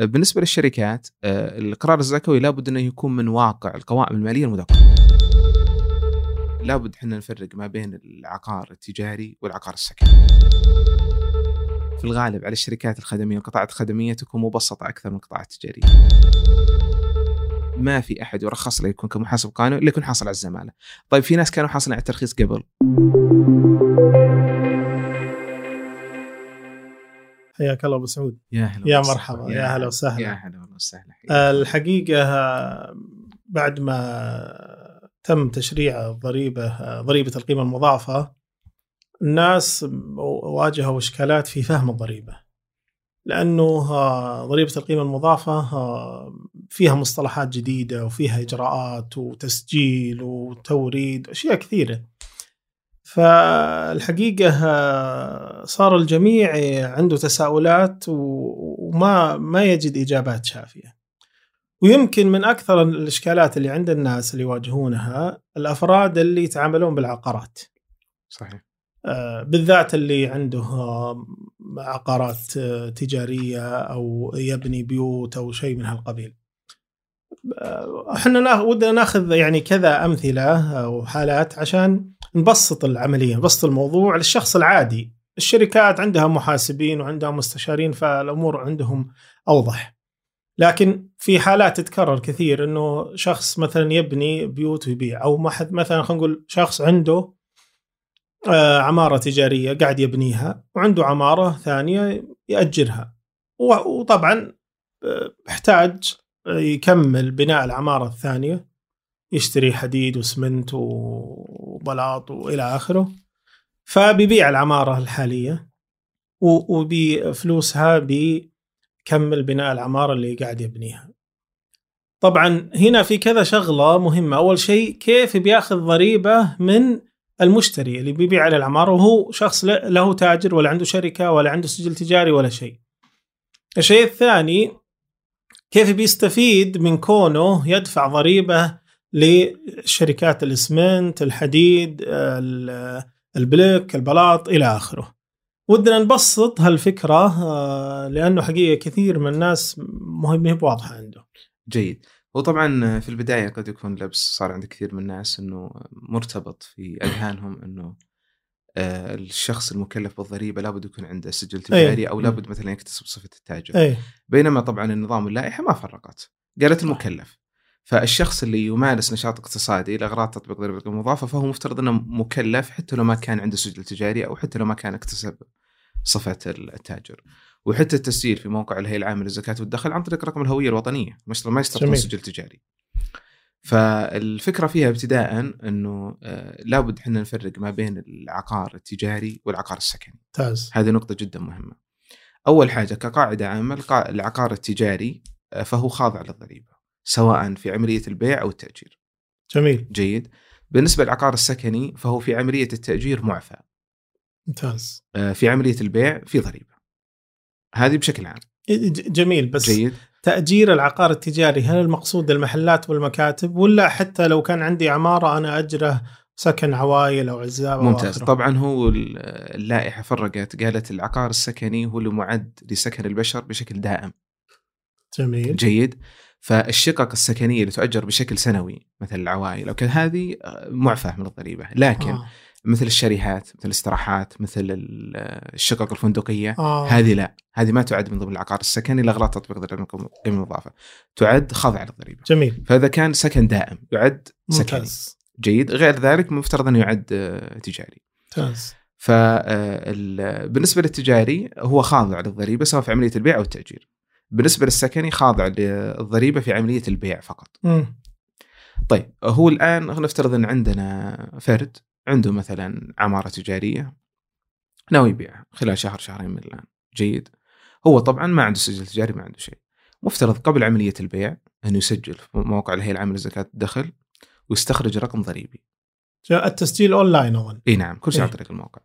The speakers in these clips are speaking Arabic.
بالنسبة للشركات آه، القرار الزكوي لابد أنه يكون من واقع القوائم المالية المدققة. لابد إحنا نفرق ما بين العقار التجاري والعقار السكني. في الغالب على الشركات الخدمية والقطاعات الخدمية تكون مبسطة أكثر من القطاعات التجارية. ما في أحد يرخص له يكون كمحاسب قانوني الا يكون حاصل على الزمالة. طيب في ناس كانوا حاصلين على الترخيص قبل. حياك الله أبو سعود يا هلا يا. مرحبا، يا هلا وسهلا. يا هلا وسهلا. الحقيقة بعد ما تم تشريع الضريبه ضريبة القيمة المضاعفة الناس واجهوا إشكالات في فهم الضريبة لأنه ضريبة القيمة المضاعفة آه، فيها مصطلحات جديدة وفيها إجراءات وتسجيل وتوريد أشياء كثيرة فالحقيقة آه، صار الجميع عنده تساؤلات وما ما يجد إجابات شافية. ويمكن من أكثر الإشكالات اللي عند الناس اللي يواجهونها الأفراد اللي يتعاملون بالعقارات. صحيح آه، بالذات اللي عنده عقارات آه، تجارية أو يبني بيوت أو شيء من هالقبيل. إحنا نا- ودنا نأخذ يعني كذا أمثلة أو حالات عشان نبسط العملية، نبسط الموضوع للشخص العادي. الشركات عندها محاسبين وعندها مستشارين فالأمور عندهم أوضح. لكن في حالات تتكرر كثير إنه شخص مثلا يبني بيوت ويبيع أو مثلا خلينا نقول شخص عنده آه، عمارة تجارية قاعد يبنيها وعنده عمارة ثانية يأجرها وطبعا آه، احتاج يكمل بناء العمارة الثانية يشتري حديد واسمنت وبلاط وإلى آخره فبيبيع العمارة الحالية وبفلوسها بيكمل بناء العمارة اللي قاعد يبنيها. طبعا هنا في كذا شغلة مهمة، أول شيء كيف بيأخذ ضريبة من المشتري اللي بيبيع على العمارة وهو شخص له تاجر ولا عنده شركة ولا عنده سجل تجاري ولا شيء. الشيء الثاني كيف بيستفيد من كونه يدفع ضريبة لشركات الاسمنت، الحديد، ال- البلوك، البلاط إلى آخره. ودنا نبسط هالفكرة آه، لأنه حقيقة كثير من الناس مهم واضحه عنده. جيد. وطبعا في البداية قد يكون لبس صار عند كثير من الناس إنه مرتبط في أذهانهم إنه آه، الشخص المكلف بالضريبة لابد يكون عنده سجل تجاري أو لابد مثلا يكتسب صفة التاجر. إيه بينما طبعا النظام اللائحة ما فرقت. قالت المكلف. فالشخص اللي يمارس نشاط اقتصادي لاغراض تطبيق ضريبة المضافة فهو مفترض إنه مكلف حتى لو ما كان عنده سجل تجاري أو حتى لو ما كان اكتسب صفة التاجر. وحتى التسجيل في موقع الهيئة العامة للزكاة والدخل عن طريق رقم الهوية الوطنية مش ما جميل. سجل تجاري. فالفكرة فيها ابتداء إنه آه، لابد إحنا نفرق ما بين العقار التجاري والعقار السكني. ممتاز. هذه نقطة جدا مهمة. أول حاجة كقاعدة عامة القا- العقار التجاري آه، فهو خاضع للضريبة. سواء في عملية البيع أو التأجير. جميل جيد. بالنسبة للعقار السكني فهو في عملية التأجير معفى. ممتاز آه، في عملية البيع في ضريبة. هذه بشكل عام. جميل بس جيد. تأجير العقار التجاري هل المقصود المحلات والمكاتب ولا حتى لو كان عندي عمارة أنا أجره سكن عوائل أو عزاب أو ممتاز. طبعا هو ال- اللائحة فرقت قالت العقار السكني هو اللي معد لسكن البشر بشكل دائم. جميل جيد فالشقق السكنية اللي تؤجر بشكل سنوي مثل العوائل أو كذا هذه آه، معفى من الضريبة. لكن آه. آه. مثل الشاليهات مثل الاستراحات مثل ال- الشقق الفندقية آه. هذه لا. هذه ما تعد من ضمن العقار السكني لاغراض تطبيق ضريبه القيمه المضافه تعد خاضعه للضريبة. جميل. فإذا كان سكن دائم يعد سكني. ممتاز. جيد. غير ذلك مفترض أنه يعد آه، تجاري. ممتاز. فبالنسبه للتجاري هو خاضع للضريبة سواء في عملية البيع أو التأجير. بالنسبة للسكني خاضع للضريبة في عملية البيع فقط. مم. طيب هو الآن نفترض إن عندنا فرد عنده مثلا عمارة تجارية ناوي يبيعها خلال شهر شهرين من الآن. جيد. هو طبعا ما عنده سجل تجاري ما عنده شيء. مفترض قبل عملية البيع إنه يسجل في موقع الهيئه العامه لزكاه الدخل ويستخرج رقم ضريبي. التسجيل أونلاين أظن. إي نعم كل شيء عن إيه. طريق الموقع.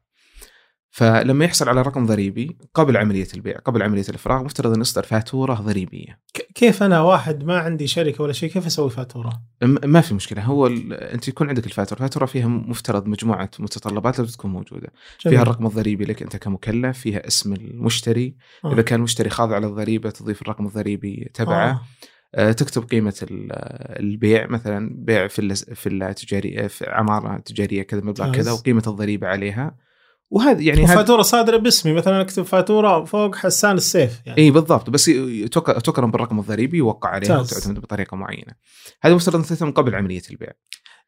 فلما يحصل على رقم ضريبي قبل عملية البيع قبل عملية الإفراغ مفترض انه يصدر فاتورة ضريبية كيف أنا واحد ما عندي شركة ولا شيء كيف أسوي فاتورة؟ ما في مشكلة هو أنت يكون عندك الفاتورة الفاتوره فيها مفترض مجموعة متطلبات لازم تكون موجودة فيها الرقم الضريبي لك أنت كمكلف فيها اسم المشتري آه. إذا كان المشتري خاضع للضريبة تضيف الرقم الضريبي تبعه آه. آه، تكتب قيمة ال- البيع مثلا بيع في في تجاريه في عمارة تجارية كذا مبلغ. كذا وقيمة الضريبة عليها وهذا يعني هذا وفاتورة صادرة باسمي مثلا أكتب فاتورة فوق حسان السيف يعني. اي بالضبط. بس تكرم بالرقم الضريبي يوقع عليها. وتعتمد بطريقة معينة. هذا مفترض تتم قبل عملية البيع.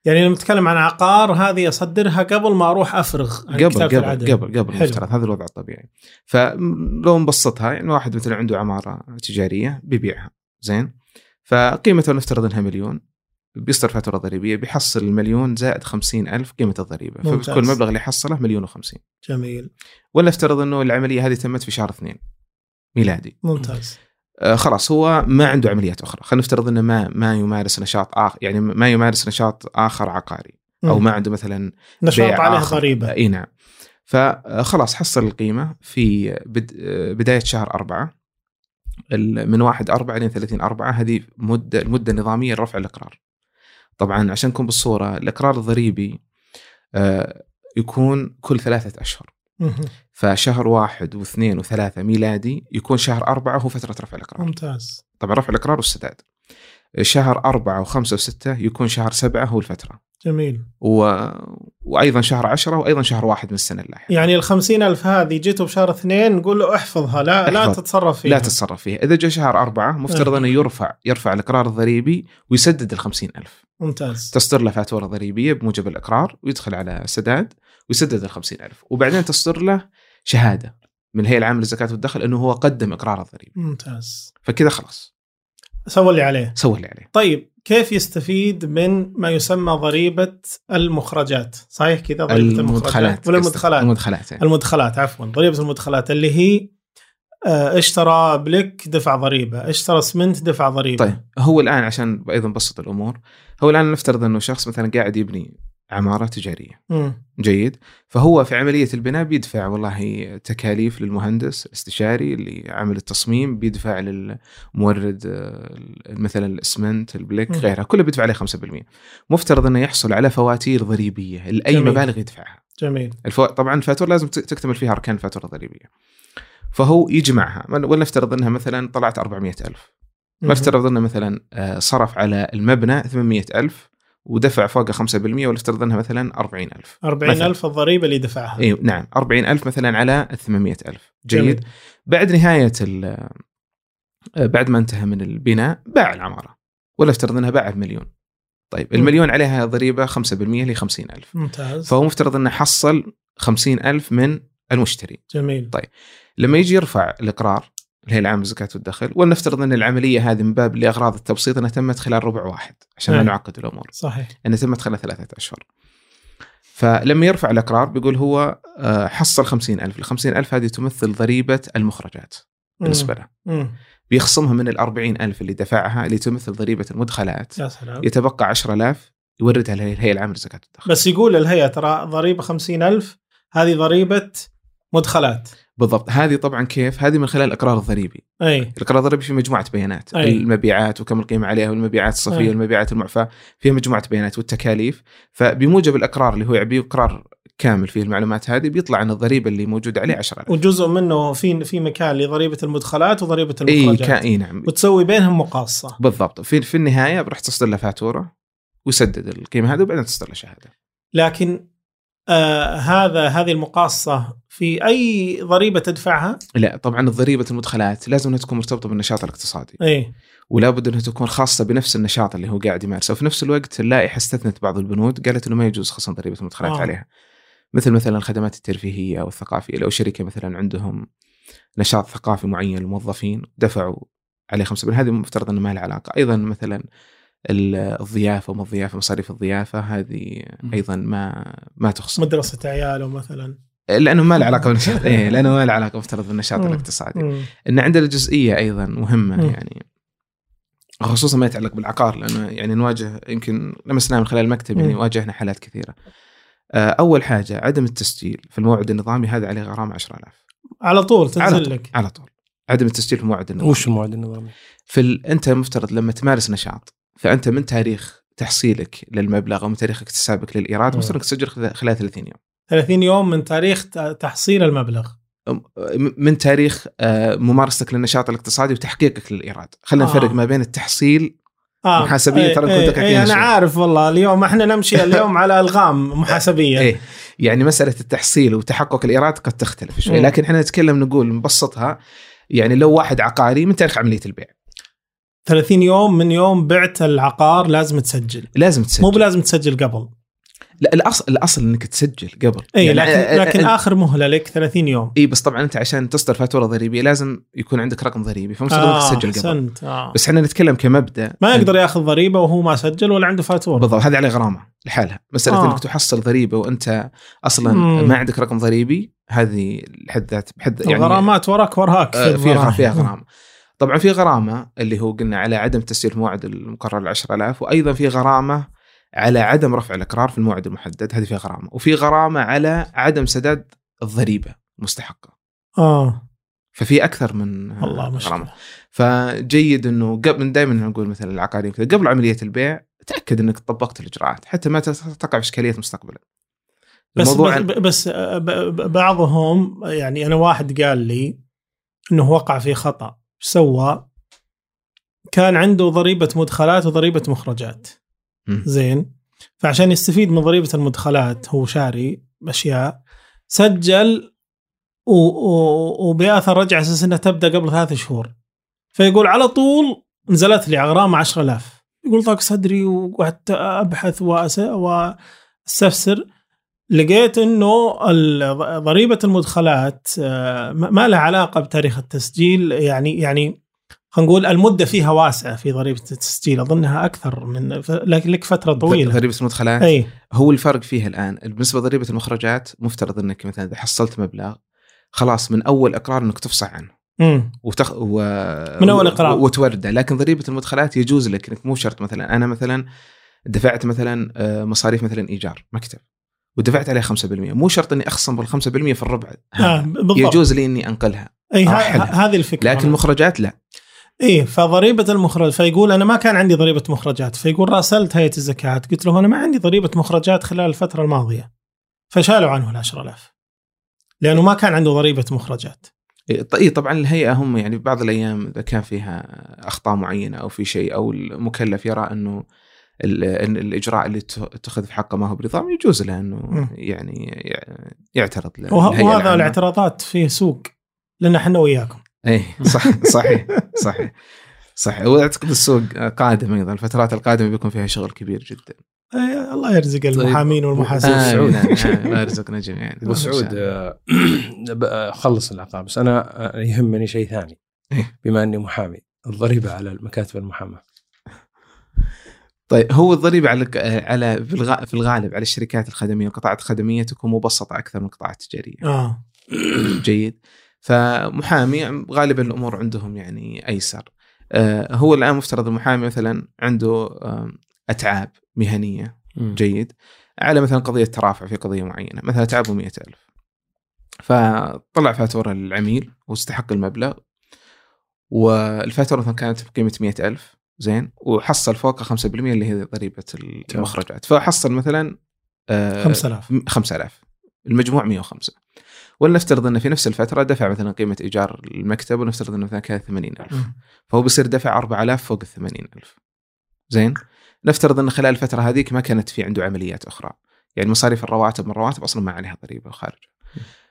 يعني لما نتكلم عن عقار هذه أصدرها قبل ما أروح أفرغ عن قبل قبل العدل. قبل قبل. مفترض هذا الوضع الطبيعي. فلو نبسطها يعني واحد مثلا عنده عمارة تجارية بيبيعها. زين؟ فقيمتها نفترض إنها مليون. بيصدر فاتورة ضريبية بيحصل المليون زائد خمسين ألف قيمة الضريبة. ممتاز. فبتكون المبلغ اللي حصله مليون وخمسين. جميل. ولا افترض إنه العملية هذه تمت في شهر اثنين ميلادي. ممتاز. آه خلاص هو ما عنده عمليات أخرى. خلينا نفترض إنه ما ما يمارس نشاط اخر يعني ما يمارس نشاط آخر عقاري. أو. ما عنده مثلا نشاط عليه. ضريبة. إي نعم. فخلاص حصل القيمة في بد... بداية شهر أربعة. من 1 4 إلى 30 4 هذه مدة المده النظاميه لرفع الإقرار. طبعا عشان نكون بالصورة الإقرار الضريبي آه، يكون كل ثلاثة أشهر. فشهر واحد واثنين وثلاثة ميلادي يكون شهر أربعة هو فترة رفع الإقرار. ممتاز. طبعا رفع الإقرار والسداد. شهر أربعة وخمسة وستة يكون شهر سبعة هو الفترة. جميل. و... وأيضا شهر عشرة وأيضا شهر واحد من السنة اللاحقة يعني ال ألف هذه جيته بشهر اثنين نقول له احفظها لا لا احفظ. تتصرف فيها. لا تتصرف فيها. إذا جاء شهر أربعة مفترض. أنه يرفع يرفع الإقرار الضريبي ويسدد الخمسين ألف. ممتاز. تصدر له فاتورة ضريبية بموجب الإقرار ويدخل على سداد ويسدد الخمسين ألف. وبعدين تصدر له شهادة من الهيئة العامة للزكاة والدخل أنه هو قدم إقرار الضريبي. ممتاز. فكذا خلاص. سوى اللي عليه. سوى اللي عليه. طيب كيف يستفيد من ما يسمى ضريبة المخرجات؟ صحيح كذا؟ ضريبة المدخلات ولا المدخلات؟ المدخلات يعني. المدخلات عفوا. ضريبة المدخلات اللي هي آه، اشترى بلك دفع ضريبة اشترى سمنت دفع ضريبة. طيب هو الآن عشان أيضا نبسط الأمور هو الآن نفترض إنه شخص مثلا قاعد يبني عمارة تجارية. مم. جيد. فهو في عملية البناء بيدفع والله تكاليف للمهندس الاستشاري اللي عامل التصميم بيدفع للمورد آه، مثلا الاسمنت البليك مم. غيرها كله بيدفع عليه 5% مفترض إنه يحصل على فواتير ضريبية لأي جميل. مبالغ يدفعها. جميل. الفو... طبعا الفاتوره لازم تكتمل فيها أركان الفاتوره الضريبيه فهو يجمعها. ولنفترض إنها مثلا طلعت 400 ألف. نفترض إنه مثلا آه، صرف على المبنى 800 ألف. ودفع فوق 5% ولنفترض أنها مثلا 40 ألف. 40 ألف الضريبة اللي دفعها. اي نعم 40 ألف مثلا على 800 ألف. جيد جميل. بعد نهاية ال- آه، بعد ما انتهى من البناء باع العمارة. ولا افترض أنها باعها بمليون طيب. المليون عليها ضريبة 5% اللي 50 ألف. ممتاز. فهو مفترض أنه حصل 50 ألف من المشتري. جميل. طيب. لما يجي يرفع الإقرار الهيئه العامه للزكاه والدخل ولنفترض أن العملية هذه من باب لأغراض التبسيط أنها تمت خلال ربع واحد عشان ما نعم. نعقد الأمور. صحيح. أنها تمت خلال ثلاثة أشهر. فلما يرفع الأقرار بيقول هو آه، حصل 50000 ال 50000 هذه تمثل ضريبة المخرجات بالنسبة له. بيخصمها من ال 40000 اللي دفعها اللي تمثل ضريبة المدخلات. يا سلام. يتبقى 10000 يوردها للهيئه العامه للزكاه والدخل بس يقول الهيئة ترى ضريبة 50 ألف هذه ضريبة مدخلات. بالضبط. هذه طبعا كيف؟ هذه من خلال الاقرار الضريبي أي. القرار الضريبي فيه مجموعة بيانات. أي. المبيعات وكم القيمة عليها والمبيعات الصفريه أي. والمبيعات المعفاة فيها مجموعة بيانات والتكاليف. فبموجب الإقرار اللي هو يعبيه إقرار كامل فيه المعلومات هذه بيطلع أن الضريبة اللي موجودة عليه 10000 وجزء منه في في مكان لضريبة المدخلات وضريبة إي المخرجات. كا إي نعم. وتسوي بينهم مقاصة. بالضبط. في في النهاية بروح تصدر له فاتورة ويسدد القيمة هذه وبعدين تصدر له شهادة. لكن آه هذا هذه المقاصة في أي ضريبة تدفعها؟ لا طبعا ضريبه المدخلات لازم إنها تكون مرتبطة بالنشاط الاقتصادي. إي. ولا بد إنها تكون خاصة بنفس النشاط اللي هو قاعد يمارسه. وفي نفس الوقت اللائحة استثنت بعض البنود قالت إنه ما يجوز خصم ضريبة المدخلات آه. عليها. مثل مثلا الخدمات الترفيهية أو الثقافية. لو شركة مثلا عندهم نشاط ثقافي معين للموظفين دفعوا عليه 5% هذه مفترض إنه ما لها علاقة. أيضا مثلا ال- الضيافة وما الضيافه مصاريف الضيافة هذه. أيضا ما ما تخصم مدرسة عياله مثلا. لأنه ما له علاقة بالنشاط إيه لأنه ما له علاقة مفترض بالنشاط. الاقتصادي. إن عندنا جزئيه أيضا مهمة مم. يعني خصوصا ما يتعلق بالعقار لأنه يعني نواجه يمكن لمسناه من خلال المكتب يعني. واجهنا حالات كثيرة. آه، أول حاجة عدم التسجيل في الموعد النظامي هذا عليه غرامة 10000 على طول على تنزل طول لك على طول عدم التسجيل في الموعد النظامي وش الموعد النظامي؟ في ال... أنت المفترض لما تمارس نشاط فأنت من تاريخ تحصيلك للمبلغ أو من تاريخ اكتسابك للإيراد. مفترض أنك تسجل خلال خلال 30 يوم 30 يوم من تاريخ تحصيل المبلغ. من تاريخ آه، ممارستك للنشاط الاقتصادي وتحقيقك للإيراد. خلينا آه. نفرق ما بين التحصيل آه محاسبية إيه، ترى كنت إيه، تحكينا إيه أنا شوي. عارف والله اليوم إحنا نمشي اليوم على ألغام محاسبية. إيه يعني مسألة التحصيل وتحقق الإيراد قد تختلف شوي مم. لكن إحنا نتكلم نقول نبسطها يعني لو واحد عقاري من تاريخ عملية البيع. 30 يوم من يوم بعت العقار لازم تسجل. لازم تسجل. مو بلازم تسجل قبل. لا الاصل الأصل إنك تسجل قبل اي يعني لكن آه، آه، لكن آه، آخر مهلة لك 30 يوم إي بس طبعا أنت عشان تصدر فاتورة ضريبية لازم يكون عندك رقم ضريبي فمفترض إنك تسجل قبل أحسنت آه. بس إحنا نتكلم كمبدأ ما يقدر ياخذ ضريبة وهو ما سجل ولا عنده فاتورة بالضبط هذه عليه غرامة لحالها مسألة آه. آه. إنك تحصل ضريبة وأنت أصلا مم. ما عندك رقم ضريبي هذه لحد ذات بحد يعني الغرامات وراك وراك آه، فيها. فيها غرامة طبعا في غرامة اللي هو قلنا على عدم تسجيل الموعد المقرر ل 10000 وأيضا في غرامة على عدم رفع الإقرار في الموعد المحدد هذه فيها غرامة. وفي غرامة على عدم سداد الضريبة المستحقه آه. ففي أكثر من والله غرامة. فجيد إنه قبل دائما نقول مثلا العقاريين كذا قبل عملية البيع تأكد إنك طبقت الإجراءات حتى ما تقع في إشكاليات مستقبلا. بس بس, بس آه، ب- ب- بعضهم يعني أنا واحد قال لي إنه وقع في خطأ سوى؟ كان عنده ضريبة مدخلات وضريبة مخرجات. زين. فعشان يستفيد من ضريبة المدخلات هو شاري أشياء سجل وبآثر رجع أساس إنها تبدأ قبل ثلاث شهور. فيقول على طول نزلت لي غرامه 10000 يقول ضاق صدري وقعدت أبحث وأستفسر. لقيت إنه ضريبة المدخلات آه، ما لها علاقة بتاريخ التسجيل يعني يعني خلينا نقول المدة فيها واسعة في ضريبة التسجيل. أظنها أكثر من لك فترة طويلة. ضريبة المدخلات. أي. هو الفرق فيها الآن بالنسبة لضريبة المخرجات مفترض إنك مثلا إذا حصلت مبلغ خلاص من أول إقرار إنك تفصح عنه. امم وتخ... و... من أول إقرار. و... وتورده لكن ضريبة المدخلات يجوز لك إنك مو شرط مثلا. أنا مثلا دفعت مثلا آه، مصاريف مثلا إيجار مكتب ودفعت عليه 5% مو شرط إني أخصم بال 5% في الربع. آه. بالضبط. يجوز لي إني أنقلها. أرحلها. هذه الفكرة. لكن المخرجات لا. إيه فضريبة المخرج فيقول أنا ما كان عندي ضريبة مخرجات فيقول راسلت هيئة الزكاة قلت لهم أنا ما عندي ضريبة مخرجات خلال الفترة الماضية فشالوا عنه ال 10000 لأنه ما كان عنده ضريبة مخرجات ط- إيه طبعا الهيئة هم يعني بعض الأيام إذا كان فيها أخطاء معينة أو في شيء أو المكلف يرى أنه ال- إن الإجراء اللي اتخذ في حقه ما هو بنظام يجوز له أنه. يعني يعترض له وهذا. الاعتراضات فيه سوق لأن إحنا وياكم اي صح صحيح صحيح صحيح. وأعتقد السوق قادم أيضا الفترات القادمة بيكون فيها شغل كبير جدا. إيه الله يرزق المحامين والمحاسبين آه، سعود. الله يرزقنا جميعا. ابو سعود آه، ب- خلص العقاب بس أنا آه، يهمني شيء ثاني. إيه. بما إني محامي الضريبة على المكاتب المحاماة. طيب هو الضريبة على على في الغ- في الغالب على الشركات الخدمية والقطاعات الخدميه تكون مبسطة أكثر من القطاعات التجارية. آه. جيد. فمحامي غالبا الأمور عندهم يعني أيسر. آه، هو الآن مفترض المحامي مثلا عنده أتعاب مهنية. جيد. على مثلا قضية ترافع في قضية معينة. مثلا اتعابه 100000 فطلع فاتورة للعميل واستحق المبلغ. والفاتورة مثلا كانت بقيمة 100000 زين. وحصل فوقها 5% اللي هي ضريبة المخرجات. فحصل مثلا آه، 5000 م- 5000 المجموع 105 ولنفترض إنه في نفس الفترة دفع مثلا قيمة إيجار المكتب ونفترض إنه مثلا كانت 80000 مم. فهو بيصير دفع 4000 فوق ال 80000 زين؟ نفترض إن خلال الفترة هذيك ما كانت في عنده عمليات أخرى. يعني مصاريف الرواتب من الرواتب أصلا ما عليها ضريبة خارج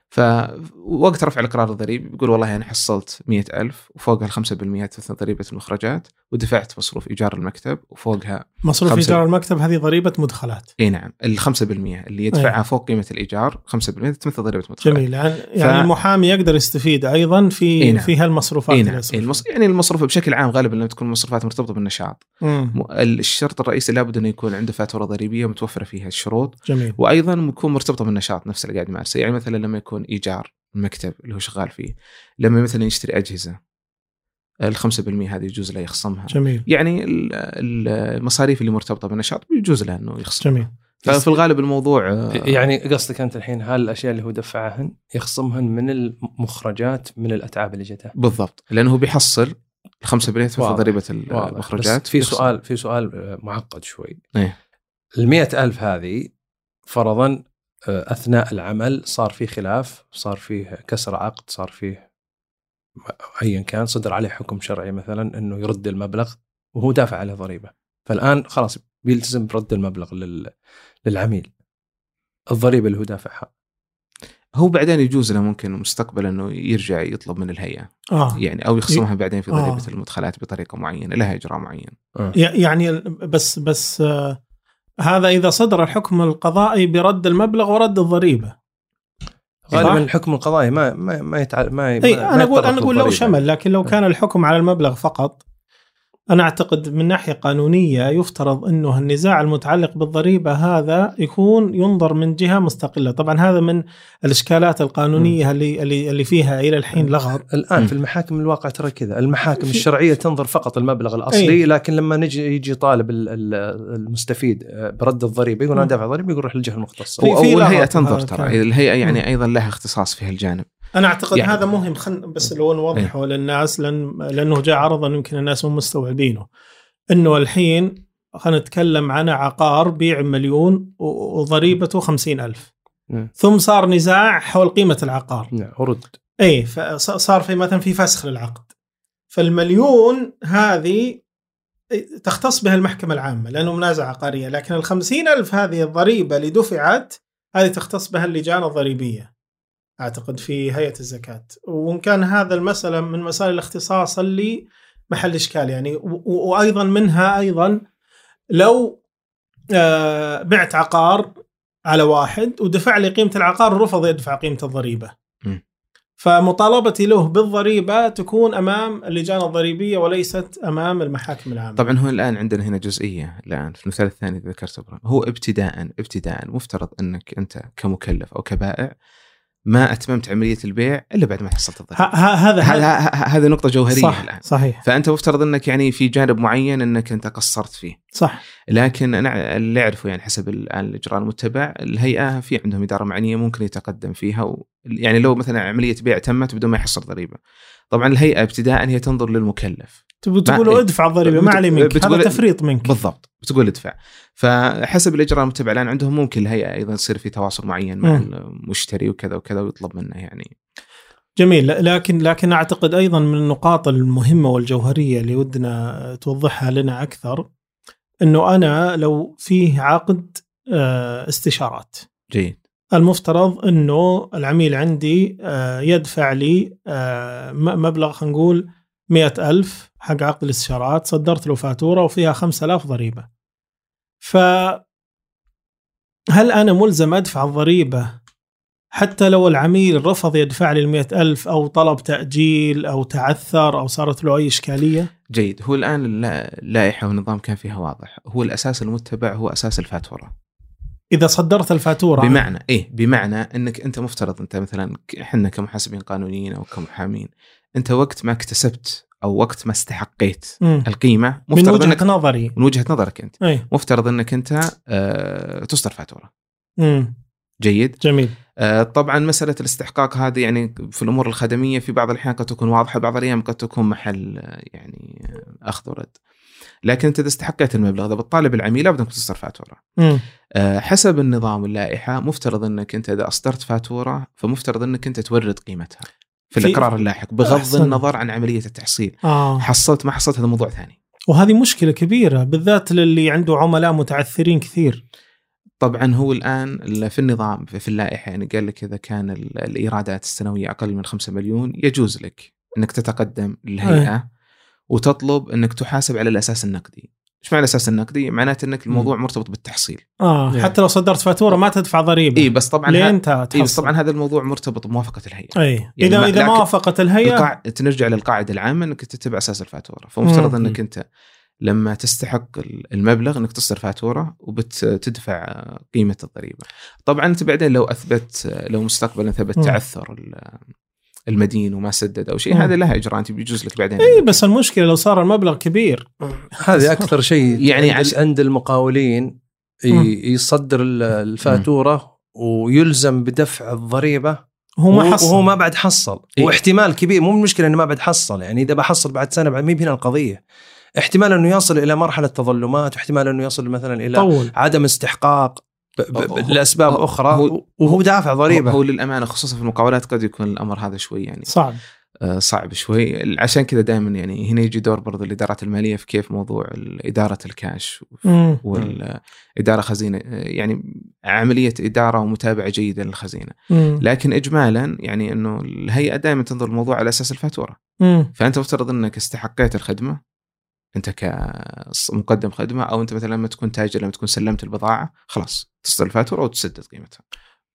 فوقت رفع الإقرار الضريبي بيقول والله أنا حصلت 100000 وفوقها ال 5% مثل ضريبة المخرجات ودفعت مصروف إيجار المكتب وفوقها مصروف. إيجار المكتب هذه ضريبة مدخلات إي نعم ال 5% اللي يدفعها فوق قيمة الإيجار 5% تمثل ضريبة مدخلات جميل يعني, يعني المحامي يقدر يستفيد أيضا في إيه نعم. في هالمصروفات اللي نعم. المص... يعني المصروف بشكل عام غالبا لما تكون المصروفات مرتبطة بالنشاط مم. م- الشرط الرئيسي لابد أنه يكون عنده فاتورة ضريبية متوفرة فيها الشروط جميل وأيضا يكون مرتبطة بالنشاط نفسه اللي قاعد يمارسه يعني مثلا لما يكون إيجار المكتب اللي هو شغال فيه. لما مثلا يشتري أجهزة ال 5% هذه يجوز له يخصمها. جميل. يعني ال- ال- المصاريف اللي مرتبطة بالنشاط يجوز له إنه يخصم جميل. ففي الغالب الموضوع آه، يعني قصدك أنت الحين هل الأشياء اللي هو دفعهن يخصمهن من المخرجات من الأتعاب اللي جته بالضبط. لأنه هو بيحصل 5% في. ضريبة. المخرجات بس في يخصم. سؤال في سؤال آه، معقد شوي. إيه. ال ألف هذه فرضا أثناء العمل صار في خلاف صار فيه كسر عقد صار فيه ايا كان صدر عليه حكم شرعي مثلا إنه يرد المبلغ وهو دافع عليه ضريبة. فالآن خلاص بيلتزم برد المبلغ لل... للعميل. الضريبة اللي هو دافعها. هو بعدين يجوز له ممكن مستقبلا إنه يرجع يطلب من الهيئة. آه. يعني أو يخصمها بعدين في ضريبة آه. المدخلات بطريقة معينة لها إجراء معين. ي- يعني بس بس آه هذا إذا صدر الحكم القضائي برد المبلغ ورد الضريبة غالبا؟ الحكم القضائي ما ما ما يتع... ما إي ما أنا أقول أنا أقول لو. شمل لكن لو كان الحكم على المبلغ فقط أنا أعتقد من ناحية قانونية يفترض إنه النزاع المتعلق بالضريبة هذا يكون ينظر من جهة مستقلة، طبعا هذا من الإشكالات القانونية اللي اللي اللي فيها إلى الحين لغط الآن مم. في المحاكم الواقع ترى كذا المحاكم في- الشرعية تنظر فقط المبلغ الأصلي أي. لكن لما نجي يجي طالب ال- ال- المستفيد آه، برد الضريبة يقول أنا مم. دافع ضريبة يقول روح للجهة المختصه في- أو, في أو الهيئة لغط تنظر هذا ترى. الهيئة يعني مم. أيضا لها اختصاص في هالجانب أنا أعتقد يعني- هذا مهم خل بس لو نوضحه للناس لأن لأنه جاء عرضا يمكن الناس مو مستوعبينه. إنه الحين خلينا نتكلم عن عقار بيع مليون وضريبته خمسين ألف. مم. ثم صار نزاع حول قيمة العقار. نعم ورد اي فصار في مثلا في فسخ للعقد. فالمليون هذه تختص بها المحكمة العامة لأنه منازعة عقارية لكن الخمسين ألف هذه الضريبة اللي دفعت هذه تختص بها اللجان الضريبية. أعتقد في هيئة الزكاة. وإن كان هذا المسألة من مسائل الاختصاص اللي محل إشكال يعني. و- و- وأيضا منها أيضا لو آه، بعت عقار على واحد ودفع لي قيمة العقار ورفض يدفع قيمة الضريبة. م. فمطالبتي له بالضريبة تكون أمام اللجان الضريبية وليست أمام المحاكم العامة. طبعا هو الآن عندنا هنا جزئية الآن في المثال الثاني اللي ذكرته هو ابتداء ابتداء مفترض أنك أنت كمكلف أو كبائع ما أتممت عملية البيع إلا بعد ما حصلت الضريبه هذا ه- ه- ه- هذه نقطة جوهرية صح الآن. صحيح. فأنت مفترض إنك يعني في جانب معين إنك أنت قصرت فيه. صح. لكن أنا اللي أعرفه يعني حسب الان الاجراء المتبع الهيئة في عندهم إدارة معنية ممكن يتقدم فيها و يعني لو مثلا عملية بيع تمت بدون ما يحصل ضريبة. طبعا الهيئة ابتداء هي تنظر للمكلف. تبغى تقولوا إيه. ادفع الضريبة ما بت- علي منك هذا تفريط منك. بالضبط. بتقول ادفع. فحسب الإجراء المتبع الآن عندهم ممكن الهيئه أيضا يصير في تواصل معين مع مم. المشتري وكذا وكذا ويطلب منه يعني. جميل. لكن لكن أعتقد أيضا من النقاط المهمة والجوهرية اللي ودنا توضحها لنا أكثر إنه أنا لو فيه عقد آه، استشارات. جيد. المفترض إنه العميل عندي آه، يدفع لي آه، م- مبلغ خلينا نقول مئة ألف حق عقد الاستشارات صدرت له فاتورة وفيها خمسة آلاف ضريبة. ف هل أنا ملزم أدفع الضريبة حتى لو العميل رفض يدفع لي المئة ألف أو طلب تأجيل أو تعثر أو صارت له أي إشكالية؟ جيد. هو الآن اللا- اللائحه والنظام كان فيها واضح. هو الأساس المتبع هو أساس الفاتورة. إذا صدرت الفاتورة بمعنى إيه بمعنى إنك أنت مفترض أنت مثلا إحنا كمحاسبين قانونيين أو كمحامين أنت وقت ما اكتسبت أو وقت ما استحقيت مم. القيمة من مفترض وجهة انك نظري من وجهة نظرك أنت أي. مفترض إنك أنت آه تصدر فاتورة مم. جيد جميل آه طبعا مسألة الاستحقاق هذه يعني في الأمور الخدمية في بعض الأحيان قد تكون واضحة بعض الأيام قد تكون محل آه، يعني آه، أخذ ورد لكن أنت إذا استحقيت المبلغ إذا بتطالب العميل لابد أنك تصدر فاتورة مم. آه، حسب النظام واللائحه مفترض إنك أنت إذا اصدرت فاتورة فمفترض إنك أنت تورد قيمتها في في- الإقرار اللاحق بغض أحسن. النظر عن عملية التحصيل آه. حصلت ما حصلت هذا موضوع ثاني وهذه مشكلة كبيرة بالذات للي عنده عملاء متعثرين كثير طبعا هو الآن في النظام في اللائحة يعني قال لك إذا كان ال- الإيرادات السنوية أقل من 5 مليون يجوز لك إنك تتقدم للهيئة وتطلب إنك تحاسب على الأساس النقدي. إيش معنى الاساس النقدي؟ معناته إنك الموضوع مرتبط بالتحصيل. آه إيه. حتى لو صدرت فاتورة ما تدفع ضريبة اي بس طبعا لين ه... أنت إيه بس. طبعا هذا الموضوع مرتبط بموافقة الهيئة. اي يعني إذا ما- إذا ما لكن وافقت الهيئة القاع... تنرجع للقاعدة العامة إنك تتبع أساس الفاتورة، فمفترض مم. إنك أنت لما تستحق ال- المبلغ إنك تصدر فاتورة وبتدفع قيمة الضريبة. طبعا أنت بعدين لو اثبت لو مستقبلا ثبت. تعثر ال- المدين وما سدد أو شيء. هذا لها إجراء أنت بيجوز لك بعدين. اي بس المشكلة لو صار المبلغ كبير. هذه أكثر شيء يعني عش- عند, عند المقاولين. يصدر ال- الفاتورة ويلزم بدفع الضريبة هو ما وهو- حصل. وهو ما بعد حصل. إيه. واحتمال كبير مو المشكلة إنه ما بعد حصل يعني إذا بحصل بعد سنة بعد مي هنا القضية. احتمال إنه يصل إلى مرحلة تظلمات واحتمال إنه يصل مثلا إلى طول. عدم استحقاق. لأسباب أخرى. هو- وهو دافع ضريبة. هو, للأمانة خصوصا في المقاولات قد يكون الأمر هذا شوي يعني صعب. آه، صعب شوي. عشان كذا دائما يعني هنا يجي دور برضو الإدارات المالية في كيف موضوع إدارة الكاش. والاداره خزينة. آه، يعني عملية إدارة ومتابعة جيدة للخزينة. مم. لكن اجمالا يعني إنه الهيئة دائما تنظر الموضوع على أساس الفاتورة. مم. فأنت مفترض إنك استحقيت الخدمة. انت كمقدم خدمة أو انت مثلا لما تكون تاجر لما تكون سلمت البضاعة خلاص تصدر الفاتورة وتسدد قيمتها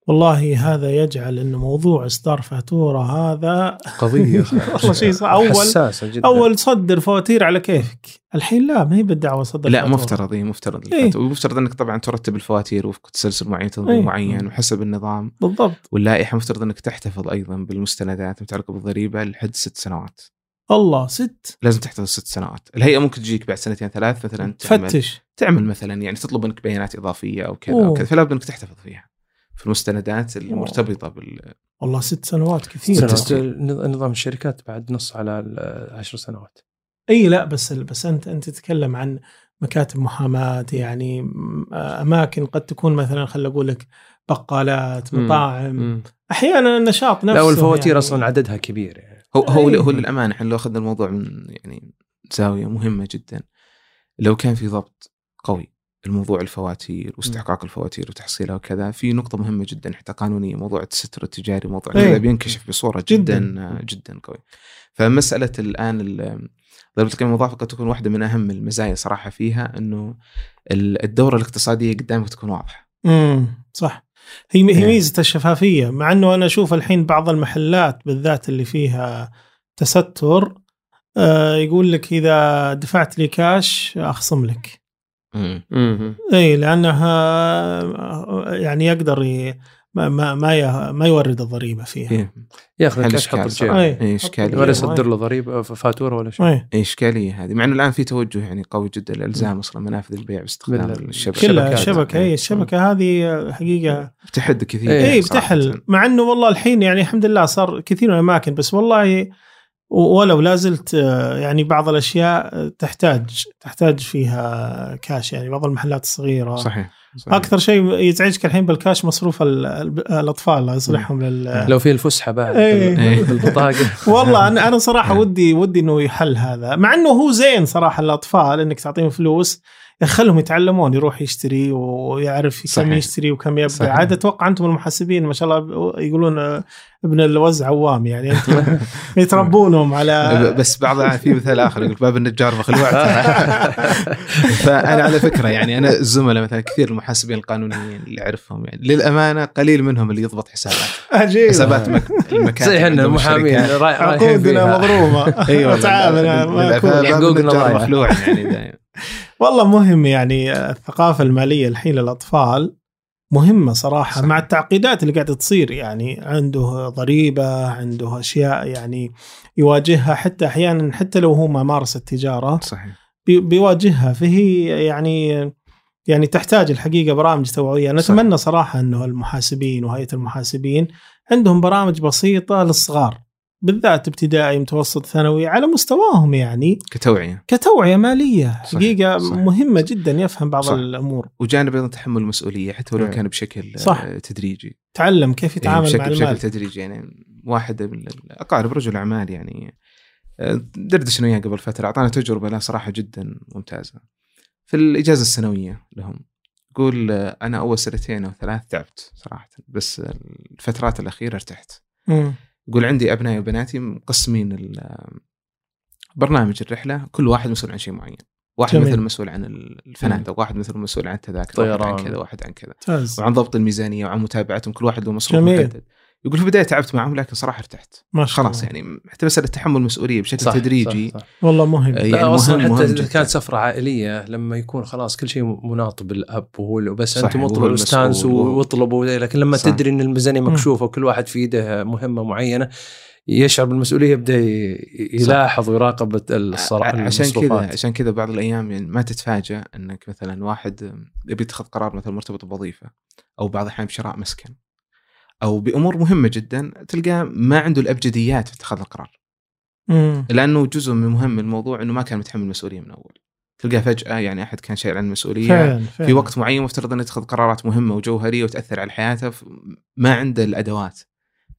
والله هذا يجعل انه موضوع إصدار فاتورة هذا قضية والله شيء. أول حساسة جدا أول صدر فواتير على كيفك الحين لا ما هي بالدعوة صدر لا فاتورة. مفترض اي مفترض إيه. الفاتورة. ومفترض إنك طبعا ترتب الفواتير وفق تسلسل معين تنظيم إيه. معين وحسب النظام بالضبط واللائحة مفترض إنك تحتفظ أيضا بالمستندات المتعلقة بالضريبة لحد ست سنوات الله ست. لازم تحتفظ ست سنوات. الهيئة ممكن تجيك بعد سنتين ثلاث مثلا تعمل تفتش. تعمل. مثلا يعني تطلب منك بيانات إضافية أو كذا أو. كذا فلا بد إنك تحتفظ فيها. في المستندات المرتبطة بال والله ست سنوات كثير. سنوات. تسجيل. نظام الشركات بعد نص على العشر سنوات. إي لا بس بس انت أنت تتكلم عن مكاتب محاماه يعني أماكن قد تكون مثلا خل أقول لك بقالات مم. مطاعم. مم. أحيانا النشاط نفسه لا والفواتير يعني. أصلا عددها كبير يعني. هو هو أي. هو للأمانة إحنا لو أخذنا الموضوع من يعني زاوية مهمة جدا لو كان في ضبط قوي الموضوع الفواتير واستحقاق الفواتير وتحصيلها وكذا في نقطة مهمة جدا حتى قانونية موضوع التستر التجاري موضوع إيه. كذا بينكشف بصورة جدا جداً. جدا, جدا قوي فمسألة الآن ال- ضريبة القيمة المضافة قد تكون واحدة من أهم المزايا صراحة فيها أنه ال- الدورة الاقتصادية قدامك تكون واضحة امم صح هي هي إيه. ميزة الشفافية مع إنه أنا أشوف الحين بعض المحلات بالذات اللي فيها تستر آه يقول لك إذا دفعت لي كاش أخصم لك اي لأنها يعني يقدر. ما ما ما. ما يورد الضريبة فيها. إيه. ياخذ الكاش بجيبه صراحة. أي. إيه، إشكالية. ولا يصدر له ضريبة فاتورة ولا شيء. أي. إيه، إشكالية هذه. مع أنه الآن في توجه يعني قوي جدا لإلزام أصلا منافذ البيع باستخدام الشبكة. كلها. الشبكه أي الشبكة هذه حقيقة بتحد كثير. اي. بتحل. مع إنه والله الحين يعني الحمد لله صار كثير من الأماكن بس والله ولو لا زلت آه، يعني بعض الأشياء تحتاج تحتاج فيها كاش يعني. بعض المحلات الصغيرة صحيح, صحيح. أكثر شيء يزعجك الحين بالكاش مصروف ال- ال- الأطفال الله يصلحهم لل لو في الفسحة بعد إيه. بال- بالبطاقه والله أنا أنا صراحة إيه. ودي ودي إنه يحل هذا مع إنه هو زين صراحة الأطفال إنك تعطيهم فلوس يخلهم يتعلمون يروح يشتري ويعرف كم صحيح. يشتري وكم يبدأ. صحيح. عاد أتوقع أنتم المحاسبين ما شاء الله يقولون آه، ابن الوز عوام يعني. أنتم يتربونهم على بس بعض في مثال آخر يقول باب النجار مخلوع فأنا على فكرة يعني أنا الزملاء مثلا كثير المحاسبين القانونيين اللي أعرفهم يعني. للأمانة قليل منهم اللي يضبط حسابات. عجيب. حسابات مك... المكاتب زي إحنا المحامين عقودنا فيها. مضروبه اي والله تعال. مخلوع يعني دايم والله مهم يعني الثقافة المالية الحين للأطفال مهمة صراحة صح. مع التعقيدات اللي قاعدة تصير يعني عنده ضريبة عنده أشياء يعني يواجهها حتى أحيانا حتى لو هو ما مارس التجارة صحيح بي- بيواجهها فهي يعني يعني تحتاج الحقيقة برامج توعوية صح. نتمنى صراحة أنه المحاسبين وهيئة المحاسبين عندهم برامج بسيطة للصغار بالذات ابتدائي متوسط ثانوي على مستواهم يعني كتوعية كتوعية مالية صحيح، حقيقه صحيح. مهمة جدا يفهم بعض صح. الأمور وجانب أيضا تحمل المسؤوليه حتى ولو إيه. كان بشكل صح. تدريجي تعلم كيف إيه، يتعامل بشكل مع بشكل المال تدريجي يعني واحد من الأقارب رجل أعمال يعني دردشنا وياه قبل فترة أعطانا تجربة لا صراحة جدا ممتازة في الإجازة السنوية لهم يقول أنا أول سنتين أو ثلاث تعبت صراحة بس الفترات الأخيرة ارتحت مم. يقول عندي أبنائي وبناتي مقسمين برنامج الرحلة كل واحد مسؤول عن شيء معين واحد جميل. مثلا مسؤول عن الفنادق واحد مثلا مسؤول عن التذاكر واحد عن طيران. كذا واحد عن كذا وعن ضبط الميزانية وعن متابعتهم كل واحد له مصروف. محدد يقول في البداية تعبت معهم لكن صراحة ارتحت ما شاء خلاص الله يعني حتى مسألة تحمل المسؤولية بشكل صح، تدريجي صح، صح. والله مهم. لا يعني أصلا مهم- مهم حتى إذا. كانت سفرة عائلية لما يكون خلاص كل شيء مناط بالأب وهو بس المسؤول واستانسوا وهو- واطلبوا لكن لما صح. تدري إن الميزانية. مكشوفة وكل واحد في يده مهمة معينة يشعر بالمسؤولية يبدأ يلاحظ ويراقب الصراحة عشان كذا. عشان كذا بعض الأيام يعني ما تتفاجأ إنك مثلا واحد يبي يتخذ قرار مثلا مرتبط بوظيفة أو بعض الأحيان بشراء مسكن أو بأمور مهمة جدا تلقاه ما عنده الأبجديات في اتخاذ القرار مم. لأنه جزء من مهم الموضوع إنه ما كان متحمل المسؤولية من أول تلقاه فجأة يعني أحد كان شايل عن المسؤولية فعلا فعلا في وقت معين مفترض إنه يتخذ قرارات مهمة وجوهرية وتأثر على حياته ما عنده الأدوات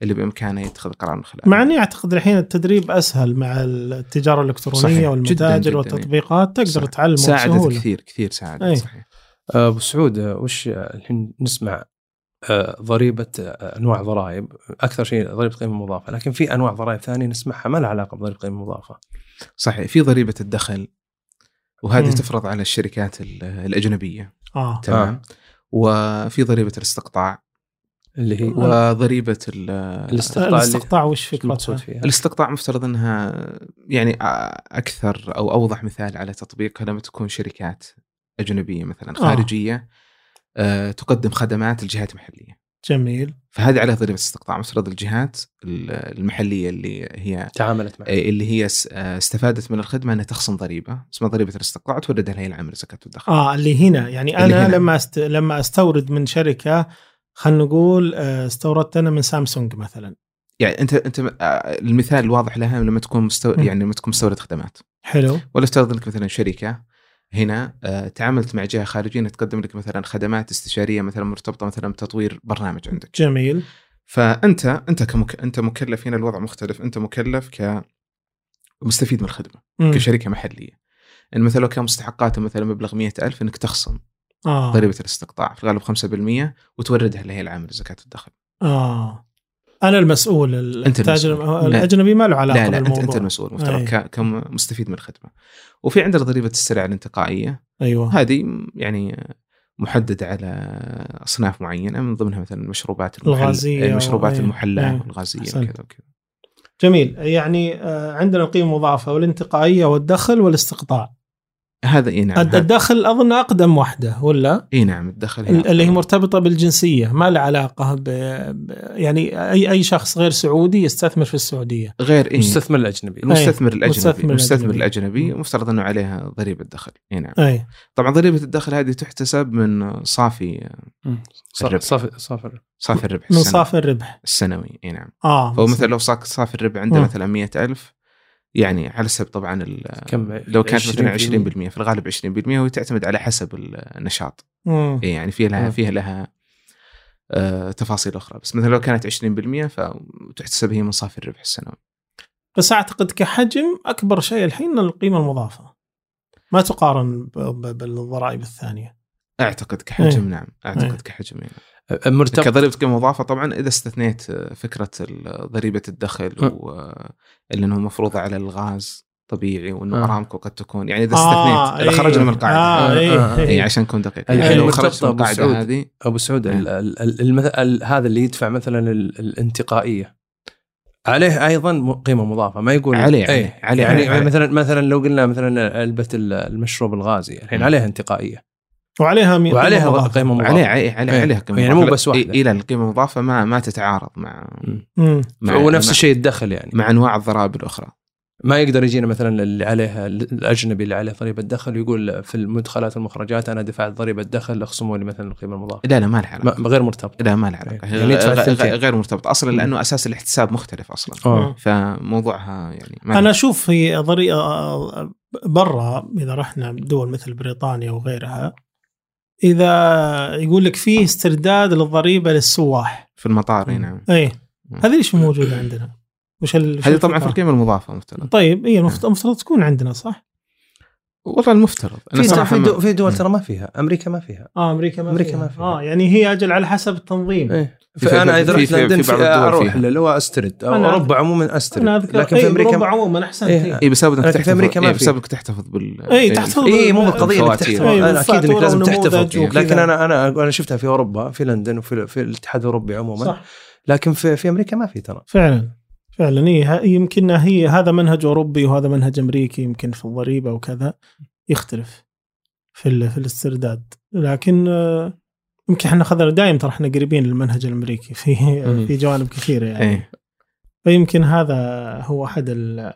اللي بإمكانه يتخذ قرار من خلالها مع إني أعتقد الحين التدريب أسهل مع التجارة الإلكترونية صحيح. والمتاجر جداً جداً. والتطبيقات تقدر صح. تعلم ساعدت بسهولة كثير كثير ساعدت أي. صحيح أبو سعود وش الحين نسمع ضريبة آه، أنواع ضرائب. أكثر شيء ضريبة قيمة مضافه لكن في أنواع ضرائب ثانية نسمعها ما لها علاقة بضريبة قيمة مضافه صحيح في ضريبة الدخل وهذه مم. تفرض على الشركات ال- الأجنبية. آه. تمام. وفي ضريبة الاستقطاع. اللي هي؟ وضريبة ال- الاستقطاع الاستقطاع وش المقصود فكرتها؟ فيها. الاستقطاع مفترض إنها يعني أكثر أو أوضح مثال على تطبيقها لما تكون شركات أجنبية مثلا خارجية آه. تقدم خدمات لجهات محليه جميل. فهذه عليها ضريبه استقطاع مفترض الجهات ال- المحلية اللي هي تعاملت معه اللي هي آه، استفادت من الخدمة إنها تخصم ضريبة. اسمها ضريبة الاستقطاع وتوردها الهيئة العامه للزكاه والدخل آه اللي هنا يعني اللي أنا هنا. لما أست... لما أستورد من شركة خلينا نقول آه، استوردت أنا من سامسونج مثلا. يعني أنت أنت آه، المثال الواضح لها لما تكون مستو... يعني لما تكون مستورد خدمات. حلو. ولا افترض انك مثلا شركة هنا آه، تعاملت مع جهة خارجية تقدم لك مثلا خدمات استشارية مثلا مرتبطة مثلا بتطوير برنامج عندك. جميل. فأنت أنت كمك... أنت مكلف هنا الوضع مختلف. أنت مكلف كمستفيد من الخدمة مم. كشركة محلية. إن مثلا لو كان مستحقاته مثلا مبلغ مئة ألف إنك تخصم آه. ضريبة الاستقطاع في الغالب 5% وتوردها للهيئه العامه لزكاة الدخل. آه. أنا المسؤول التاجر المسؤول. لا. الأجنبي ما له علاقة لا لا انت بالموضوع انت المسؤول مفترض أي. ك- كمستفيد من الخدمة وفي عندنا ضريبة السلع الانتقائية أيوه هذه يعني محددة على أصناف معينة من ضمنها مثلا المشروبات المحل... الغازية المشروبات و- المحلاة أي. والغازية أحسنت. وكذا وكذا جميل يعني آه، عندنا القيمة المضافه والانتقائية والدخل والاستقطاع هذا إي نعم الدخل أظن أقدم واحدة ولا إي نعم الدخل هي ال- اللي هي. مرتبطة بالجنسية ما لها علاقة ب... ب... يعني اي أي شخص غير سعودي يستثمر في السعودية غير إيه؟ المستثمر الأجنبي المستثمر الأجنبي مستثمر المستثمر الأجنبي. الأجنبي مفترض إنه عليها ضريبة دخل إي نعم إي طبعا ضريبة الدخل هذه تحتسب من صافي صافي الربح. صافي صافي صافي الربح من. صافي الربح السنوي إي نعم آه فهو مثلا لو صار صافي الربح عنده. مثلا مئة ألف يعني على حسب طبعا ال- كم لو كانت مثلا 20% 20% في الغالب 20% وهي تعتمد على حسب النشاط مم. إيه يعني فيها لها مم. فيها لها آه تفاصيل أخرى بس مثلا لو كانت 20% فتحتسب هي من صافي الربح السنوي بس أعتقد كحجم أكبر شيء الحين القيمة المضافة ما تقارن بالضرائب الثانية أعتقد كحجم إيه. نعم أعتقد إيه. كحجم يعني. مرتبط كضريبة قيمه مضافه طبعا إذا استثنيت آه، فكرة ضريبة الدخل. واللي إنه مفروضه على الغاز طبيعي وإنه أه. ارامكو قد تكون يعني إذا آه، استثنيت اذا إيه. خرجنا من القاعدة آه، هذه. إيه، آه، إيه. اي عشان نكون دقيق الحين يعني لو خرجت من أبو القاعدة سعود. هذه أبو سعود هذا اللي يدفع مثلا ال- الانتقائية عليه أيضا قيمة مضافة ما يقول عليه- إيه. عليه- عليه- يعني عليه. مثلا مثلا لو قلنا مثلا علبه ال- المشروب الغازي الحين. عليها انتقائية وعليها مي- وعليها قيمة مضافة. قيمة مضافة عليه عليه عليه إيه. عليها قيمة يعني مضافة. مو بس لا، واحدة. اي لا القيمة المضافة ما ما تتعارض مع مم. مم. مع ونفس الشيء الدخل يعني مع أنواع الضرائب الأخرى ما يقدر يجينا مثلا اللي عليها الأجنبي اللي عليه ضريبة دخل يقول في المدخلات والمخرجات أنا دفعت ضريبة دخل اخصموا لي مثلا القيمة المضافة لا لا ما لها علاقة غير مرتبط لا ما لها علاقة يعني. غير مرتبط أصلا مم. لأنه أساس الاحتساب مختلف أصلا آه فموضوعها يعني ما أنا أشوف في طريقه برا إذا رحنا دول مثل بريطانيا وغيرها إذا يقول لك فيه استرداد للضريبة للسواح في المطار إي. نعم اي. هذه ليش موجودة عندنا؟ وش هذه طبعا في؟ القيمة المضافة مفترض طيب اي المفروض المفترض تكون عندنا صح؟ والله المفترض أنا في صراحة في, ما- دو في دول. ترى ما فيها أمريكا ما فيها آه أمريكا ما أمريكا فيها. ما فيها. آه يعني هي أجل على حسب التنظيم إيه في- فأنا في- إذا في- رحت لندن في أروح هو أسترد. أو أنا- اوروبا عموما أسترد. أذكر لكن في أمريكا اوروبا عموما احسنت إيه. إيه. اي بسبب إنك لكن في تحتفظ أمريكا ما إيه في. بسبب إنك تحتفظ بال إيه، تحتفظ اي مو بال- بالقضية إنك. تحتفظ. أنا أكيد إنك لازم تحتفظ. لكن أنا أنا أنا شفتها في أوروبا في لندن وفي في الاتحاد الأوروبي عموما. صح. لكن في في أمريكا ما في ترى. فعلا. فعلا. إيه يمكن هي هذا منهج أوروبي وهذا منهج أمريكي يمكن في الضريبة وكذا يختلف في ال- في الاسترداد. لكن آه، يمكن إحنا اخذنا دائما ترى إحنا قريبين للمنهج الأمريكي في. في جوانب كثيرة يعني إيه فيمكن هذا هو أحد ال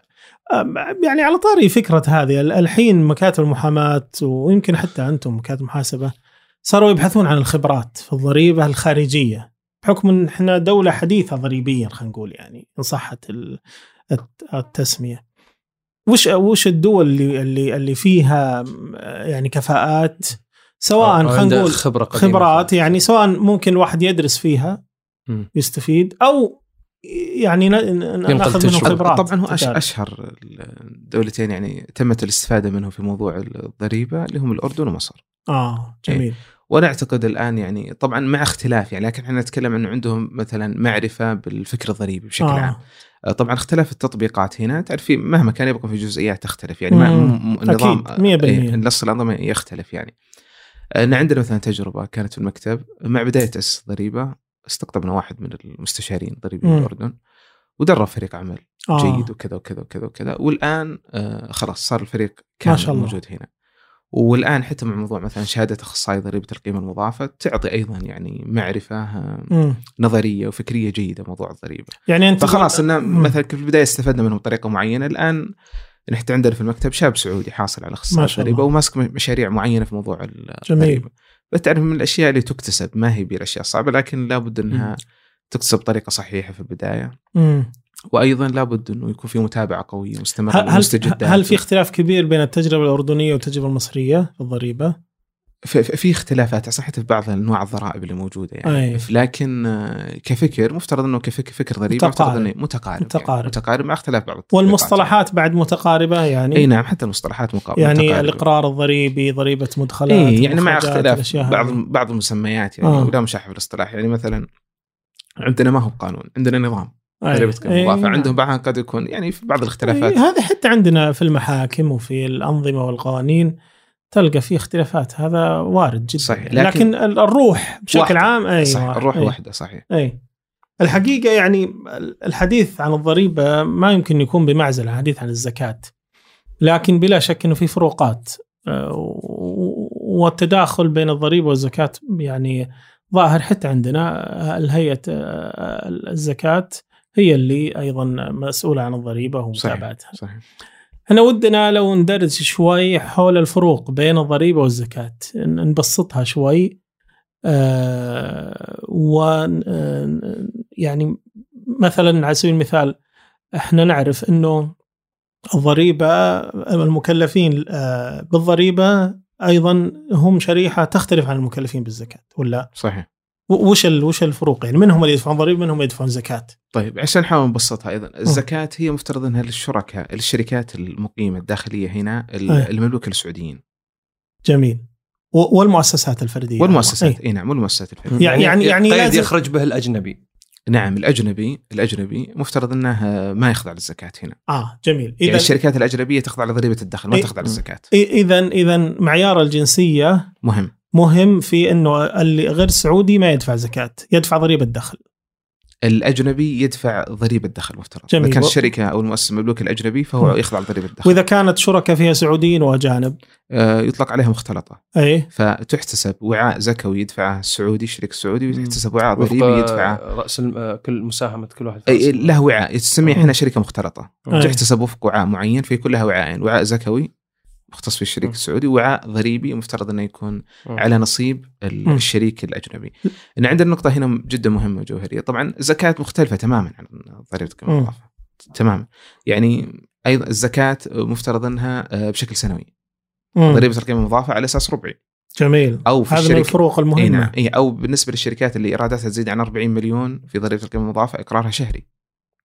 يعني على طاري فكرة هذه الحين مكاتب المحاماة ويمكن حتى أنتم مكاتب محاسبة صاروا يبحثون عن الخبرات في الضريبة الخارجية بحكم إن إحنا دولة حديثة ضريبيا خلينا نقول يعني إن صحت ال- الت- التسمية. وش وش الدول اللي اللي اللي فيها يعني كفاءات سواء خلينا نقول خبرة قديمة خبرات يعني سواء ممكن الواحد يدرس فيها مم. يستفيد أو يعني ن- ن- ينقل نأخذ منه. خبرات طبعا هو تجارب. أشهر الدولتين يعني تمت الاستفادة منه في موضوع الضريبة اللي هم الأردن ومصر. آه جميل وأنا أعتقد الآن يعني طبعا مع اختلاف يعني لكن إحنا نتكلم انه عندهم مثلا معرفة بالفكر الضريبي بشكل آه. عام. آه، طبعا اختلاف التطبيقات هنا تعرفي مهما كان يبقى في جزئيات تختلف يعني ما. م- م- النظام أكيد، مية بالمية. إيه، نص الأنظمة يختلف يعني. ان عندنا مثلا تجربة كانت في المكتب مع بداية تاسيس الضريبه استقطبنا واحد من المستشارين الضريبيين مم. الاردن ودرب فريق عمل آه. جيد وكذا وكذا وكذا وكذا والآن آه خلاص صار الفريق كامل شاء الله. موجود هنا والآن حتى مع موضوع مثلا شهادة أخصائي ضريبة القيمة المضافه تعطي أيضا يعني معرفة آه، مم. نظرية وفكرية جيدة موضوع الضريبة يعني أنت فخلاص إن. مثلا في البداية استفدنا منهم بطريقة معينة الآن نحن عندنا في المكتب شاب سعودي حاصل على ما اخصائي شاء الضريبه الله. وماسك مشاريع معينة في موضوع جميل. الضريبه بتعرف من الأشياء اللي تكتسب ما هي بالأشياء الصعبة لكن لابد إنها تكتسب بطريقه صحيحة في البداية مم. وأيضا لابد إنه يكون في متابعة قوية مستمرة هل. هل في اختلاف كبير بين التجربة الأردنية والتجربة المصرية في الضريبة؟ في, اختلافات صح حتى في بعض أنواع الضرائب اللي موجودة يعني أي. لكن آه، كفكر مفترض إنه كفكر فكر ضريبي مفترض. إنه متقارب متقارب. يعني متقارب مع اختلاف بعض والمصطلحات بعد متقاربة يعني إي نعم حتى المصطلحات مقا- يعني متقاربة. الإقرار الضريبي ضريبة مدخلات إي يعني مع اختلاف بعض. بعض المسميات يعني آه. ولا مشاحن في الاصطلاح يعني مثلا عندنا ما هو قانون عندنا نظام. ضريبه قيمه أي، مضافة نعم. عندهم بعضها قد يكون يعني في بعض الاختلافات هذا حتى عندنا في المحاكم وفي الأنظمة والقوانين تلقى فيه اختلافات هذا وارد جدا. صحيح، لكن, لكن الروح بشكل واحدة. عام أي صح واحد. الروح أي. واحدة صحيح. أي. الحقيقة يعني الحديث عن الضريبة ما يمكن يكون بمعزل عن الحديث عن الزكاة. لكن بلا شك أنه في فروقات. آه، والتداخل بين الضريبة والزكاة يعني ظاهر حتى عندنا. الهيئة آه، الزكاة هي اللي أيضا مسؤولة عن الضريبة ومتابعتها؟ صحيح. إحنا ودنا لو ندرج شوي حول الفروق بين الضريبة والزكاة نبسطها شوي. آه و آه، يعني مثلا على سبيل المثال إحنا نعرف إنه الضريبة المكلفين آه بالضريبة أيضا هم شريحة تختلف عن المكلفين بالزكاة ولا؟ صحيح. وش وش الفروق يعني؟ من هم اللي يدفعون ضريبة من هم يدفعون زكاة. طيب عشان نحاول نبسطها أيضا. الزكاة هي مفترض انها للشركاء للشركات المقيمة الداخلية هنا. المملوكه للسعوديين جميل. والمؤسسات الفردية والمؤسسات. أي. نعم والمؤسسات الفردية. يعني يعني يعني قيد لازم يخرج به الأجنبي. نعم الأجنبي الأجنبي مفترض إنه ما يخضع للزكاة هنا. آه جميل. يعني اذا الشركات الأجنبية تخضع لضريبة الدخل ما إيه. تخضع للزكاة. اذا اذا معيار الجنسية مهم. مهم في إنه اللي غير سعودي ما يدفع زكاة يدفع ضريبة دخل. الأجنبي يدفع ضريبة دخل مفترض. جميل. اذا كان الشركة أو المؤسسة المملوكه الأجنبي فهو مم. يخضع لضريبة الدخل وإذا كانت شركاء فيها سعوديين وأجانب؟ آه يطلق عليها مختلطه اي فتحتسب وعاء زكوي يدفعه السعودي الشريك السعودي ويحتسب وعاء ضريبي يدفعه. رأس آه، كل مساهمة كل واحد في أي. له وعاء. تسميه مم. إحنا شركة مختلطة. أي. تحتسب وفق وعاء معين فيكون لها وعاءين. وعاء زكوي مختص في الشريك مم. السعودي وعاء ضريبي مفترض إنه يكون مم. على نصيب. الشريك الأجنبي. إن عندنا نقطة هنا جدا مهمة وجوهرية، طبعا الزكاة مختلفة تماما عن ضريبة القيمه. المضافه. تماما. يعني أيضا الزكاة مفترض إنها آه، بشكل سنوي، مم. ضريبة القيمة المضافة على أساس ربعي. جميل أو في هذا من الشركة الفروق إي المهمه نعم إيه أو بالنسبة للشركات اللي إيراداتها تزيد عن 40 مليون في ضريبة القيمة المضافة إقرارها شهري.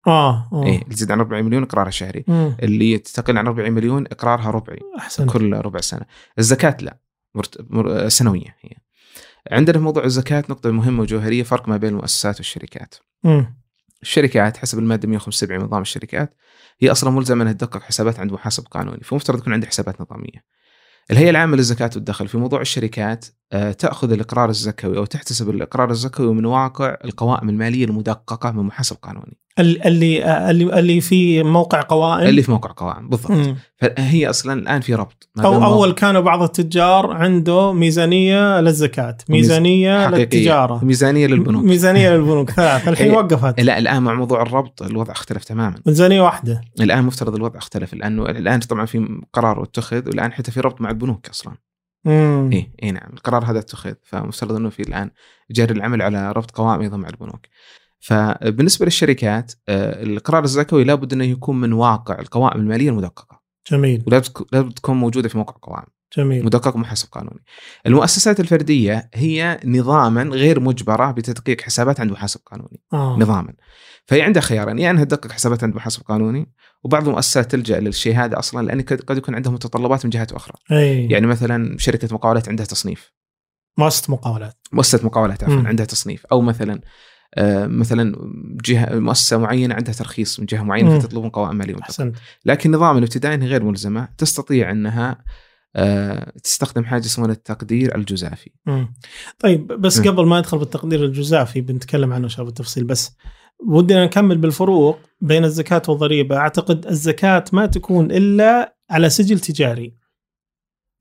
آه آه اي اللي تزيد عن 40 مليون إقرارها شهري. مم. اللي تقل عن 40 مليون إقرارها ربعي. احسن كل ربع سنة الزكاة لا مرت... مر... سنوية هي عندنا في موضوع الزكاة نقطة مهمة وجوهرية فرق ما بين المؤسسات والشركات مم. الشركات حسب المادة 175 من نظام الشركات هي أصلا ملزمة إنها تدقق حسابات عند محاسب قانوني فمفترض يكون عندها حسابات نظامية الهيئة العامة للزكاة والدخل في موضوع الشركات آه، تأخذ الإقرار الزكوي أو تحتسب الإقرار الزكوي من واقع القوائم المالية المدققة من محاسب قانوني اللي اللي اللي في موقع قوائم. اللي في موقع قوائم بالضبط. مم. فهي أصلا الآن في ربط أو أول كانوا بعض التجار عنده ميزانية للزكاة ميزانية حقيقية. للتجارة. ميزانية للبنوك. ميزانية للبنوك ثلاث الحين إيه. وقفت. لا الآن مع موضوع الربط الوضع اختلف تماما. ميزانية واحدة. الآن مفترض الوضع اختلف لأنه الآن طبعا في قرار اتخذ والآن حتى في ربط مع البنوك أصلا. مم. اي اي نعم. القرار هذا اتخذ فمفترض إنه في الآن جاري العمل على ربط قوائم أيضا مع البنوك. فبالنسبة للشركات آه، القرار الزكوي لابد أنه يكون من واقع القوائم المالية المدققة. جميل. ولابد لابد تكون موجودة في موقع قوائم. جميل. مدقق محاسب قانوني. المؤسسات الفردية هي نظاما غير مجبرة بتدقيق حسابات عند محاسب قانوني. آه. نظاما. فهي عندها خيارين يا أنها تدقق حسابات عند محاسب قانوني وبعض المؤسسات تلجأ للشيء هذا أصلا لأن قد يكون عندها متطلبات من جهات أخرى. أي. يعني مثلا شركة مقاولات عندها تصنيف. مؤسسة مقاولات. مؤسسة مقاولات عفوا. عندها تصنيف. أو مثلا مثلا جهة مؤسسة معينة عندها ترخيص من جهة معينة مم. فتطلبون قوائم مالية. أحسنت لكن نظام الابتدائي غير ملزمة تستطيع أنها آه، تستخدم حاجة اسمها التقدير الجزافي مم. طيب بس مم. قبل ما ندخل بالتقدير الجزافي بنتكلم عنه الله بالتفصيل بس ودنا نكمل بالفروق بين الزكاة والضريبة أعتقد الزكاة ما تكون إلا على سجل تجاري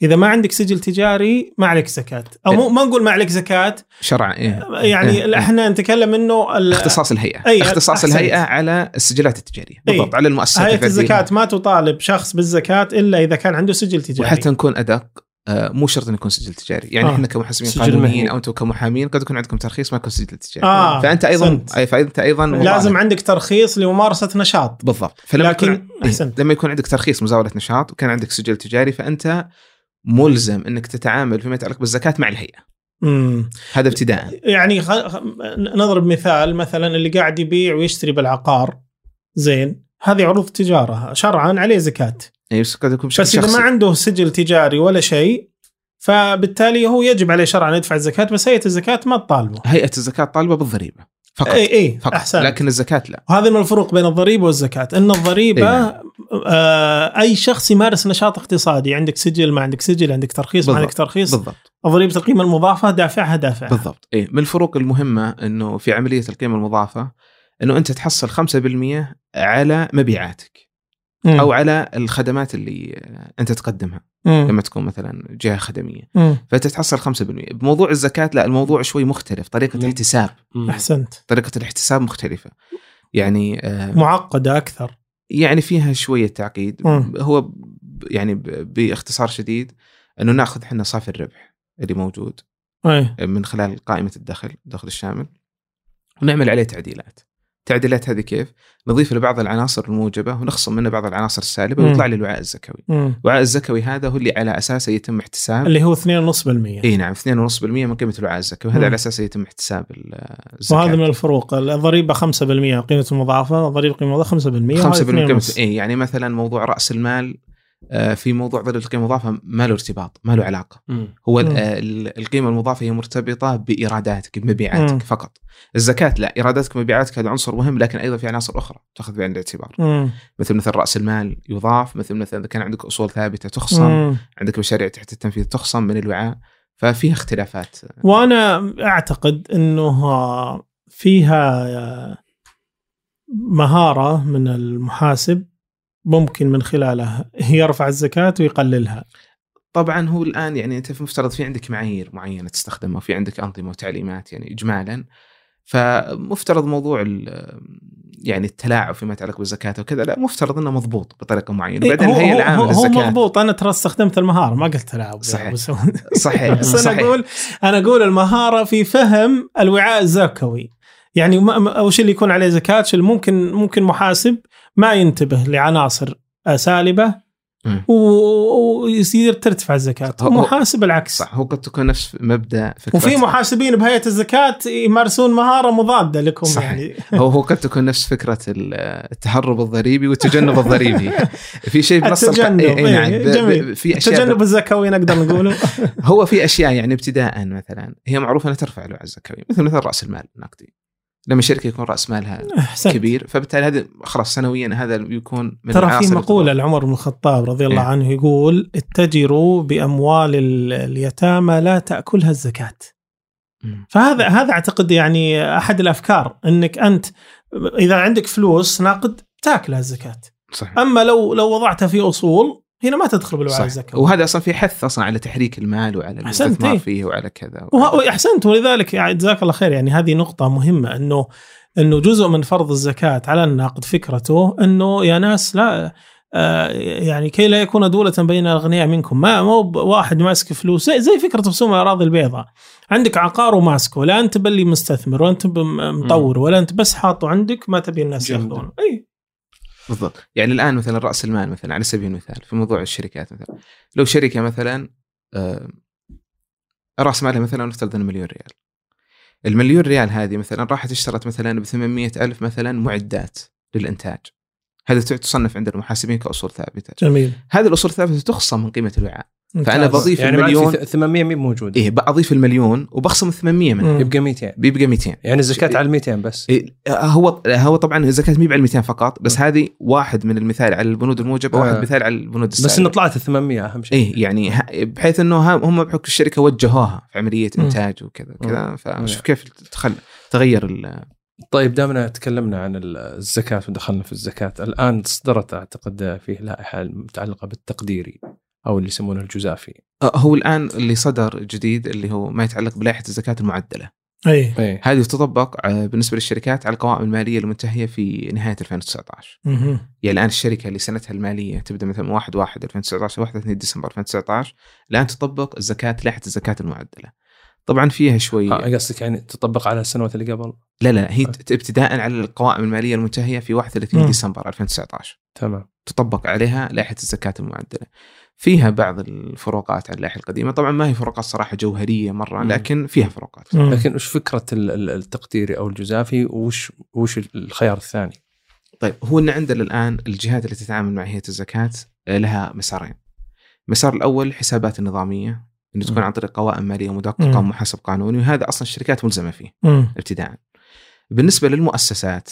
إذا ما عندك سجل تجاري ما عليك زكاة أو مو ما نقول ما عليك زكاة شرعا إيه. يعني إيه. إحنا نتكلم إنه ال- اختصاص الهيئة أي، اختصاص أحسنت. الهيئة على السجلات التجارية أي. بالضبط على المؤسسات هيئة الفردية. الزكاة ما تطالب شخص بالزكاة إلا إذا كان عنده سجل تجاري وحتى نكون أدق آه، مو شرط إنه يكون سجل تجاري يعني آه. إحنا كمحاسبين قانونيين. أو أنتم كمحامين قد يكون عندكم ترخيص ما يكون سجل تجاري آه، فأنت أيضا أحسنت. أي فأنت أيضا لازم. عندك ترخيص لممارسة نشاط بالضبط فلما لكن يكون أحسنت لما يكون عندك ترخيص مزاولة نشاط وكان عندك سجل تجاري فأنت ملزم إنك تتعامل فيما يتعلق بالزكاة مع الهيئة. مم. هذا ابتداء. يعني خ... خ- نضرب مثال مثلا اللي قاعد يبيع ويشتري بالعقار زين هذه عروض تجارة شرعا عليه زكاة. يعني بس بس إذا ما عنده سجل تجاري ولا شيء فبالتالي هو يجب عليه شرعا يدفع الزكاة بس هيئة الزكاة ما تطالبه. هيئة الزكاة طالبة بالضريبة. فقط. اي اي فقط. أحسن. لكن الزكاة لا. وهذا من الفروق بين الضريبه والزكاة إن الضريبة إي نعم. آه أي شخص يمارس نشاط اقتصادي عندك سجل ما عندك سجل عندك ترخيص ما بالضبط. عندك ترخيص بالضبط. ضريبه القيمة المضافة دافعها دافعها. بالضبط. اي من الفروق المهمة إنه في عملية القيمة المضافة إنه أنت تحصل 5% على مبيعاتك مم. أو على الخدمات اللي أنت تقدمها. مم. لما تكون مثلا جهة خدمية مم. فانت تحصل 5% بموضوع الزكاة لا الموضوع شوي مختلف طريقة مم. الاحتساب مم. أحسنت طريقة الاحتساب مختلفة يعني آه معقدة أكثر يعني فيها شوية تعقيد مم. هو يعني باختصار شديد أنه نأخذ إحنا صافي الربح اللي موجود اي من خلال قائمة الدخل الدخل الشامل ونعمل عليه تعديلات تعديلات هذه كيف؟ نضيف لبعض العناصر الموجبة ونخصم منه بعض العناصر السالبة. ويطلع لي الوعاء الزكوي. مم. الوعاء الزكوي هذا هو اللي على اساسه يتم احتساب اللي هو 2.5% إي نعم 2.5% من قيمة الوعاء الزكوي مم. هذا على اساسه يتم احتساب ال- الزكاة وهذا من الفروق الضريبة 5% قيمة المضاعفة الضريبة قيمة مضافه 5% 5% من قيمه وهذا إي يعني مثلا موضوع رأس المال في موضوع ضريبه القيمة المضافة ما له ارتباط ما له علاقة مم. هو مم. آه، ال- القيمة المضافة هي مرتبطة بإيراداتك بمبيعاتك مم. فقط الزكاة لا إيراداتك ومبيعاتك هذا عنصر مهم لكن أيضا في عناصر أخرى تأخذ بعين الاعتبار مم. مثل مثل رأس المال يضاف مثل مثلا إذا كان عندك أصول ثابتة تخصم مم. عندك مشاريع تحت التنفيذ تخصم من الوعاء ففيها اختلافات وأنا أعتقد إنه فيها مهارة من المحاسب ممكن من خلالها يرفع الزكاة ويقللها. طبعا هو الآن يعني أنت في مفترض في عندك معايير معينة تستخدمها وفي عندك أنظمة وتعليمات يعني اجمالا. فمفترض موضوع يعني التلاعب فيما يتعلق بالزكاة وكذا لا مفترض إنه مضبوط بطريقة معينة. هو- الهيئه هو- العامة هو للزكاة. مضبوط. أنا ترى استخدمت المهارة ما قلت تلاعب. صحيح. بس صحيح بس أنا صحيح. أقول أنا أقول المهارة في فهم الوعاء الزكوي. يعني شيء اللي يكون عليه زكاة اللي ممكن ممكن محاسب ما ينتبه لعناصر سالبه ويصير ترتفع الزكاة. ومحاسب العكس. صح هو قد تكون نفس مبدأ فكرة. وفي محاسبين بهيئة الزكاة يمارسون مهارة مضادة لكم صحيح. يعني. هو هو قد تكون نفس فكرة ال- التهرب الضريبي والتجنب الضريبي. في شيء بنص التجنب إيه، نعم جميل. في أشياء التجنب الزكوي نقدر نقوله. هو في أشياء يعني ابتداء مثلا هي معروفة إنها ترفع الوعي الزكوي مثل مثل رأس المال النقدي لما شركة يكون رأس مالها أحسنت. كبير فبالتالي هذا خلاص سنويا هذا يكون من ترى في مقولة لعمر بن الخطاب رضي الله إيه. عنه يقول اتجروا بأموال ال- اليتامى لا تأكلها الزكاة. مم. فهذا هذا أعتقد يعني أحد الأفكار إنك أنت إذا عندك فلوس ناقد تأكلها الزكاة. صحيح. أما لو لو وضعتها في أصول هنا ما تدخل بالوعاء صح. الزكوي وهذا أصلا في حث أصلا على تحريك المال وعلى الاستثمار إيه. فيه وعلى كذا. وه- أحسنت ولذلك يعني جزاك الله خير. يعني هذه نقطة مهمة انه إنه جزء من فرض الزكاة على الناقد فكرته إنه يا ناس لا آه، يعني كي لا يكون دولة بين الأغنياء منكم. ما مو واحد ماسك فلوس. زي, زي فكرة رسوم الأراضي البيضاء. عندك عقار وماسكه لا أنت بلي مستثمر ولا أنت ب- مطور ولا أنت بس حاطه عندك ما تبي الناس. ياخذونه. اي بالضبط. يعني الآن مثلا رأس المال مثلا على سبيل المثال في موضوع الشركات مثلا. لو شركة مثلا آه، رأس مالها مثلا نفترض إنه مليون ريال. المليون ريال هذه مثلا راحت اشترت مثلا ب 800 ألف مثلا معدات للإنتاج. هذه تصنف عند المحاسبين كأصول ثابتة. جميل. هذه الأصول الثابتة تخصم من قيمة الوعاء. فأنا ممتاز. بضيف يعني المليون. في 800 مي موجود. إيه بضيف المليون وبخصم 800 منها مم. يبقى 200 بيبقى 200 يعني الزكاة على 200 بس. إيه، هو هو طبعا الزكاة مي على 200 فقط بس هذه واحد من المثال على البنود الموجبه واحد آه. مثال على البنود بس السالبه انه طلعت ال 800 أهم شيء. إيه يعني بحيث إنه هم بحكم الشركة وجهوها في عملية. إنتاج وكذا كذا. فشوف كيف تخل تغير ال- طيب دامنا تكلمنا عن الزكاة ودخلنا في الزكاة الآن صدرت أعتقد فيه لائحة متعلقة بالتقديري أو اللي يسمونه الجزافي. آه، هو الآن اللي صدر جديد اللي هو ما يتعلق بلائحة الزكاة المعدلة. أي. إيه هذه تطبق آه، بالنسبة للشركات على القوائم المالية المنتهيه في نهاية 2019 مهم. يعني الآن الشركة اللي سنتها المالية تبدأ مثلا من 1 1 2019 31 ديسمبر 2019 الآن تطبق الزكاه لائحة الزكاة المعدلة. طبعا فيها شوي آه، قصدك يعني تطبق على السنوات اللي قبل؟ لا لا هي ت- ابتداء على القوائم المالية المنتهيه في 31 مم. ديسمبر 2019 تمام. تطبق عليها لائحة الزكاة المعدلة. فيها بعض الفروقات عن اللائحة القديمة، طبعا ما هي فروقات صراحة جوهرية مرة. لكن فيها فروقات. مم. لكن وش فكرة ال- ال- التقديري أو الجزافي وش وش الخيار الثاني؟ طيب هو إن عندنا الآن الجهات اللي تتعامل مع هيئة الزكاة آه، لها مسارين. المسار الأول الحسابات النظامية انه تكون. عن طريق قوائم مالية مدققة. ومحاسب قانوني وهذا أصلا الشركات ملزمة فيه مم. ابتداء. بالنسبة للمؤسسات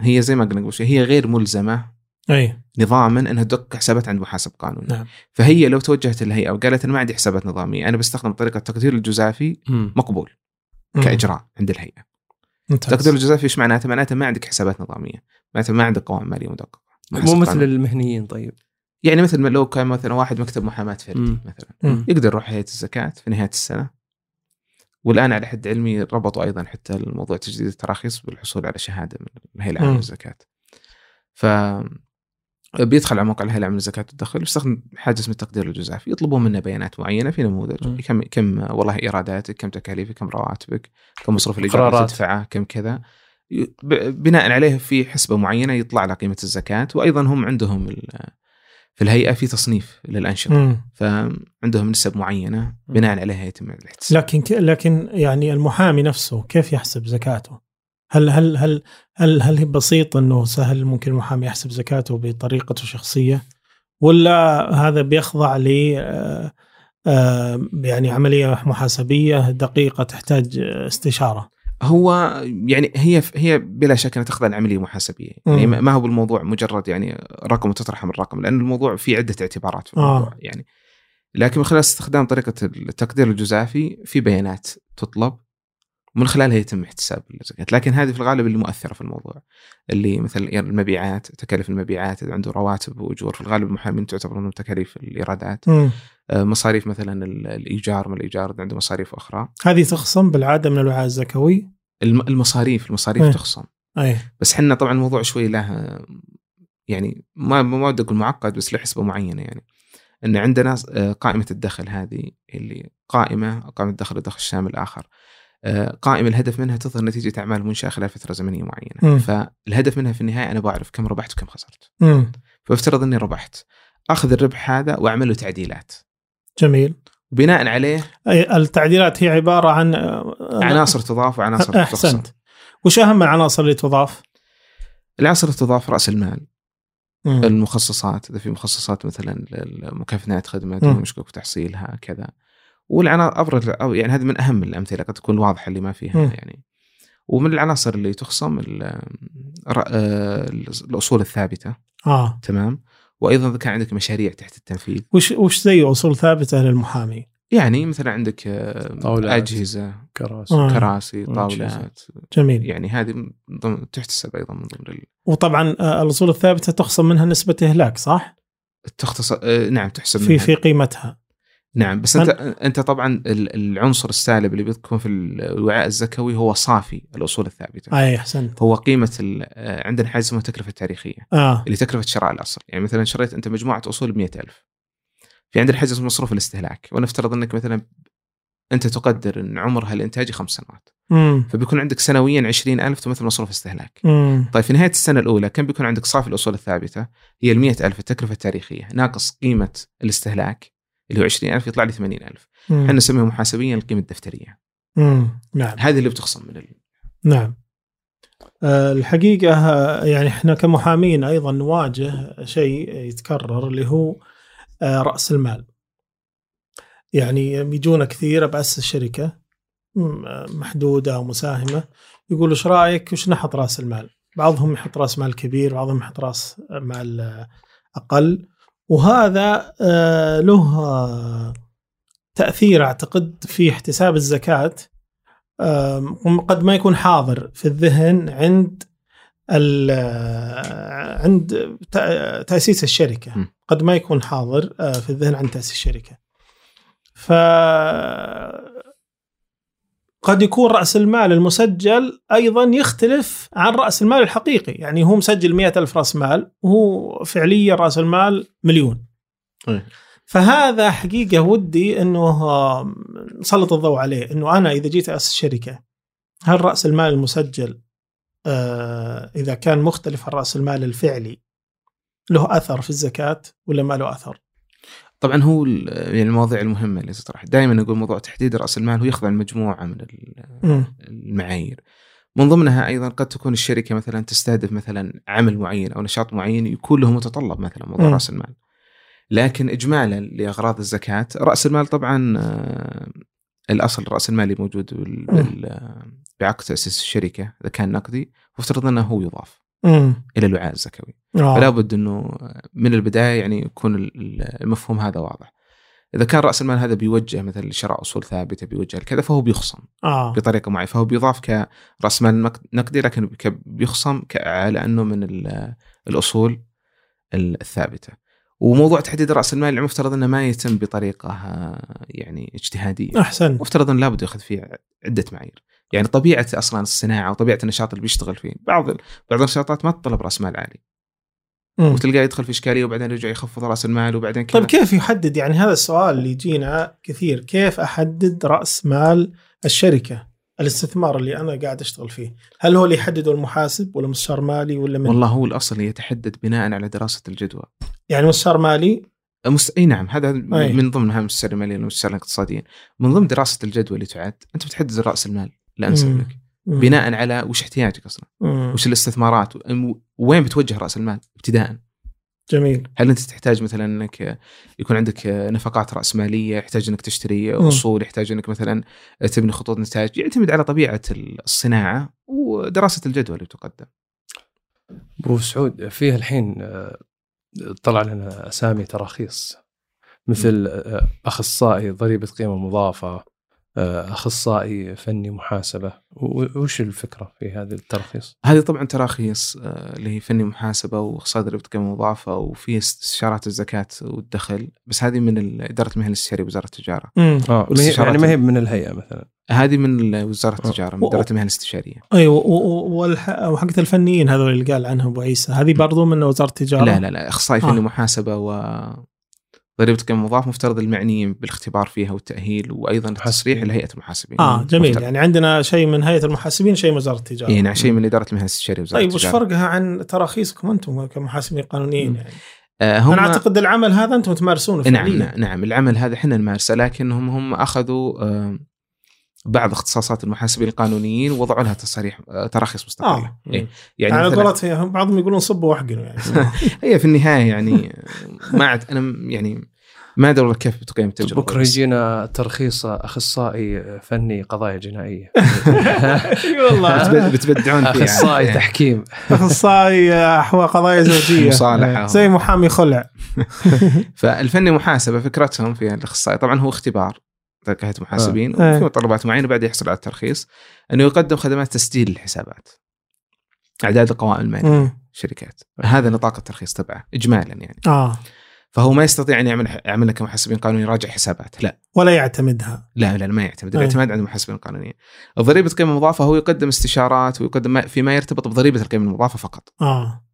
هي زي ما قلنا قبل شوي هي غير ملزمة أي نظاما إنها تدق حسابات عند محاسب قانوني نعم. فهي لو توجهت للهيئه وقالت أنا ما عندي حسابات نظامية أنا بستخدم طريقة التقدير الجزافي مقبول مم. كإجراء عند الهيئة ممتاز. التقدير الجزافي إيش معناته معناته ما عندك حسابات نظامية معناته ما عندك قوائم مالية مدققة مو مثل قانوني. المهنيين طيب يعني مثل ما لو كان مثلا واحد مكتب محاماة فردي مم. مثلا مم. يقدر يروح هيئه الزكاة في نهاية السنة والآن على حد علمي ربطوا أيضا حتى الموضوع تجديد التراخيص بالحصول على شهادة من الهيئة العامة. للزكاة ف بيدخل على موقع الهيئه العامه للزكاه والدخل بيستخدم حاجة اسمها التقدير الجزافي يطلبون منه بيانات معينة في نموذج مم. كم كم والله إيراداتك كم تكاليفك كم رواتبك كم مصروف الإيجار اللي. تدفعه كم كذا بناء عليه في حسبة معينة يطلع على قيمة الزكاة وأيضا هم عندهم في الهيئة في تصنيف للأنشطة. فعندهم نسب معينة بناء عليها يتم الإحتساب لكن. لكن يعني المحامي نفسه كيف يحسب زكاته؟ هل هل هل هل هل هي بسيط إنه سهل ممكن المحامي يحسب زكاته بطريقته الشخصية ولا هذا بيخضع ل آه، آه، يعني عملية محاسبية دقيقة تحتاج استشارة؟ هو يعني هي هي بلا شك أنها تخضع لعملية محاسبية يعني مم. ما هو بالموضوع مجرد يعني رقم وتطرح من رقم لأن الموضوع فيه عدة اعتبارات في آه. الموضوع يعني لكن من خلال استخدام طريقة التقدير الجزافي في بيانات تطلب ومن خلالها يتم احتساب الزكاة. لكن هذه في الغالب اللي مؤثرة في الموضوع. اللي مثل يعني المبيعات تكاليف المبيعات عنده رواتب وأجور في الغالب المحامين تعتبر من تكاليف الإيرادات. آه، مصاريف مثلا ال- الإيجار من الإيجار عنده مصاريف أخرى. هذه تخصم بالعادة من الوعاء الزكوي؟ الم- المصاريف المصاريف إيه. تخصم. اي بس حنا طبعا الموضوع شوي له يعني ما ما ودي أقول معقد بس له حسبه معينة يعني. إن عندنا آه، قائمة الدخل هذه اللي قائمة قائمة الدخل والدخل الشامل الآخر. قائمه الهدف منها تظهر نتيجة أعمال منشأة خلال فترة زمنية معينة مم. فالهدف منها في النهاية أنا بعرف كم ربحت وكم خسرت مم. فافترض إني ربحت أخذ الربح هذا واعمل له تعديلات جميل وبناء عليه أي التعديلات هي عبارة عن آه، عناصر تضاف وعناصر تخصم احسنت وش أهم العناصر اللي تضاف؟ العناصر اللي تضاف رأس المال مم. المخصصات إذا في مخصصات مثلا لمكافاه خدمه مم. مشكوك في تحصيلها كذا والعناصر ابرز أو يعني هذه من أهم الأمثلة قد تكون واضحة اللي ما فيها مم. يعني ومن العناصر اللي تخصم الأصول الثابتة آه تمام وأيضا إذا كان عندك مشاريع تحت التنفيذ وش وش زي أصول ثابتة للمحامي؟ يعني مثلا عندك آه، طاولات. أجهزة كراسي آه. كراسي. طاولات جميل يعني هذه ضمن تحتسب أيضا من ضمن ال- وطبعا آه، الأصول الثابتة تخصم منها نسبة إهلاك صح؟ تختص آه، نعم تحسب في منها. في قيمتها نعم بس أنت أنت طبعا ال- العنصر السالب اللي بيكون في الوعاء الزكوي هو صافي الأصول الثابتة. أي أحسنت. هو قيمة ال- آه، عندنا حاجة اسمها التكلفه التاريخية آه. اللي تكلفة شراء الأصل. يعني مثلا شريت أنت مجموعة أصول ب 100000 في عندنا حاجة اسمها مصروف الاستهلاك. ونفترض إنك مثلا أنت تقدر إن عمرها الانتاجي خمس سنوات. امم فبيكون عندك سنويا 20000 تمثل مصروف استهلاك. امم طيب في نهاية السنة الأولى كم بيكون عندك صافي الأصول الثابتة؟ هي ال 100000 التكلفة التاريخية. ناقص قيمة الاستهلاك. اللي هو 20000 يطلع لي 80000 إحنا نسميها محاسبيا القيمة الدفترية. امم نعم. هذه اللي بتخصم من ال... نعم. آه، الحقيقة يعني إحنا كمحامين أيضا نواجه شيء يتكرر اللي هو آه، رأس المال. يعني بيجونا كثير بأسس شركة محدودة أو مساهمة يقولوا إيش رأيك؟ وش نحط رأس المال؟ بعضهم يحط رأس مال كبير بعضهم يحط رأس مال آه، أقل. وهذا آه، له آه، تأثير أعتقد في احتساب الزكاة. آم، قد ما يكون حاضر في الذهن عند آه، عند الشركة. م. قد ما يكون حاضر في الذهن عند تأسيس الشركة. ف قد يكون رأس المال المسجل أيضا يختلف عن رأس المال الحقيقي. يعني هو مسجل مئة ألف رأس مال وهو فعليا رأس المال مليون. إيه. فهذا حقيقة ودي أنه نسلط الضوء عليه أنه أنا إذا جيت أسس شركة هل رأس المال المسجل آه، إذا كان مختلف عن رأس المال الفعلي له أثر في الزكاة ولا ما له أثر؟ طبعا هو يعني المواضيع المهمة اللي تطرح دائما نقول موضوع تحديد رأس المال هو يخضع لمجموعة من. المعايير. من ضمنها أيضا قد تكون الشركة مثلا تستهدف مثلا عمل معين أو نشاط معين يكون له متطلب مثلا موضوع. رأس المال. لكن اجمالا لأغراض الزكاة رأس المال طبعا آه، الأصل رأس موجود بال- بال- آه، بعقد تأسيس الشركة إذا كان نقدي وافترض أنه هو يضاف. مم. إلى الوعاء الزكوي آه. فلا بد إنه من البداية يعني يكون ال- ال- المفهوم هذا واضح. إذا كان رأس المال هذا بيوجه مثلا لشراء أصول ثابتة بيوجه لكذا فهو بيخصم آه. بطريقة معينة فهو بيضاف كراس مال نق- نقدي لكن بيخصم على انه من ال- الأصول الثابتة. وموضوع تحديد رأس المال المفترض إنه ما يتم بطريقة آه، يعني اجتهادية. أحسن مفترض إنه لابد ياخذ فيه عدة معايير. يعني طبيعة أصلا الصناعة وطبيعة النشاط اللي بيشتغل فيه، بعض بعض النشاطات ما تطلب رأس مال عالي. مم. وتلقاه يدخل في إشكالية وبعدين يرجع يخفض رأس المال وبعدين كذا. طيب كيف يحدد؟ يعني هذا السؤال اللي يجينا كثير. كيف أحدد رأس مال الشركة؟ الاستثمار اللي أنا قاعد أشتغل فيه. هل هو اللي يحدده المحاسب ولا مستشار مالي ولا من؟ والله هو الأصل يتحدد بناء على دراسة الجدوى. يعني مستشار مالي؟ مست... إي نعم هذا أي. من ضمنها المستشار المالي والمستشار الاقتصاديين. من ضمن دراسة الجدوى اللي تعد أنت بتحدد رأس المال. مم. لك مم. بناء على وش احتياجك أصلا مم. وش الاستثمارات وين بتوجه رأس المال ابتداء جميل هل أنت تحتاج مثلا إنك يكون عندك نفقات راسماليه يحتاج إنك تشتري مم. أصول يحتاج إنك مثلا تبني خطوط نتاج يعتمد على طبيعة الصناعة ودراسة الجدوى اللي تقدم أبو سعود فيه الحين طلع لنا أسامي تراخيص مثل أخصائي ضريبة قيمة مضافة أخصائي فني محاسبة وش الفكرة في هذه التراخيص؟ هذه طبعا تراخيص آه، اللي هي فني محاسبة واقتصاد ضريبه قيمة مضافه وفي استشارات الزكاة والدخل بس هذه من إدارة المهن الاستشاريه وزاره التجارة مم. آه ما هي- والاستشارات يعني ما هي من الهيئة مثلا هذه من وزارة آه. التجارة من إدارة المهن الاستشارية أيوه وحقت الفنيين هذول اللي قال عنها أبو عيسى هذه برضو من وزارة التجارة لا لا لا أخصائي آه. فني محاسبة و ضريبه قيمه مضافه مفترض المعنيين بالاختبار فيها والتأهيل وأيضا التصريح. لهيئة المحاسبين آه جميل مفترض. يعني عندنا شيء من هيئة المحاسبين شيء من وزارة التجارة إيه نعم شيء من إدارة المهن الاستشاريه وزارة طيب وش التجارة فرقها عن تراخيصكم أنتم كمحاسبين قانونيين مم. يعني؟ آه هم أنا أعتقد العمل هذا أنتم تمارسونه نعم فعليا نعم, نعم العمل هذا إحنا نمارسه لكنهم هم أخذوا آه بعض اختصاصات المحاسبين القانونيين ووضعوا لها تصاريح آه تراخيص مستقلة. آه إيه. يعني يعني على مثلاً- قولتهم بعضهم يقولون صبوا وأحقنوا يعني. هي في النهاية يعني ما عاد أنا م- يعني ما أدري والله كيف بتقيم التجربه بكرة يجينا ترخيص أخصائي فني قضايا جنائية. إي والله. بتب- بتبدعون فيها. أخصائي إيه. تحكيم. أخصائي أحوال قضايا زوجية. مصالحة. زي محامي خلع. فالفني محاسبة فكرتهم في الأخصائي طبعا هو اختبار. هيئه محاسبين آه. وفي متطلبات معينة بعد يحصل على الترخيص إنه يقدم خدمات تسجيل الحسابات. أعداد القوائم المالية مم. الشركات هذا نطاق الترخيص تبعه اجمالا يعني. آه. فهو ما يستطيع أن يعمل يعمل لك محاسبين قانوني يراجع حسابات لا. ولا يعتمدها. لا لا ما يعتمد. أي. الاعتماد عند المحاسبين القانونيين ضريبه القيمه المضافة هو يقدم استشارات ويقدم ما- فيما يرتبط بضريبة القيمة المضافة فقط. آه.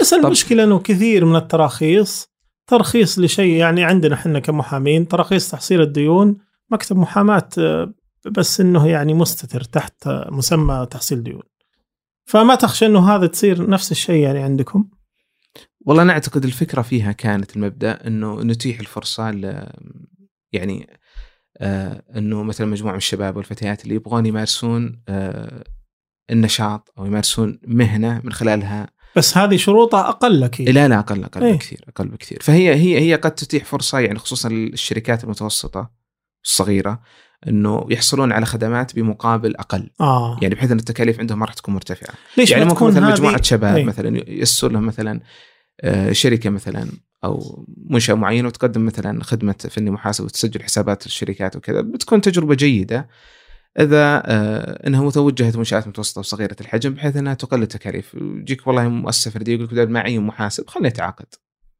بس المشكلة إنه كثير من التراخيص ترخيص لشيء يعني عندنا إحنا كمحامين تراخيص تحصيل الديون مكتب محاماة آه، بس إنه يعني مستتر تحت مسمى تحصيل ديون. فما تخشى إنه هذا تصير نفس الشيء يعني عندكم؟ والله أنا أعتقد الفكرة فيها كانت المبدأ إنه نتيح الفرصة ل يعني آه إنه مثلا مجموعة من الشباب والفتيات اللي يبغون يمارسون آه النشاط أو يمارسون مهنة من خلالها. بس هذه شروطها أقل أكيد. لا لا أقل أقل إيه. بكثير أقل بكثير. فهي هي هي قد تتيح فرصة يعني خصوصا الشركات المتوسطة. الصغيره إنه يحصلون على خدمات بمقابل أقل. آه. يعني بحيث إن التكاليف عندهم ما راح تكون مرتفعة. ليش يعني ممكن مثلا مجموعة شباب إيه. مثلا يسر لهم مثلا آه، شركة مثلا أو منشأة معينة وتقدم مثلا خدمة فني محاسب وتسجل حسابات الشركات وكذا بتكون تجربة جيدة. إذا آه، إنها متوجهة منشآت متوسطة وصغيرة الحجم بحيث إنها تقلل التكاليف. يجيك والله مؤسسة فردية يقول لك اعين محاسب خليني أتعاقد.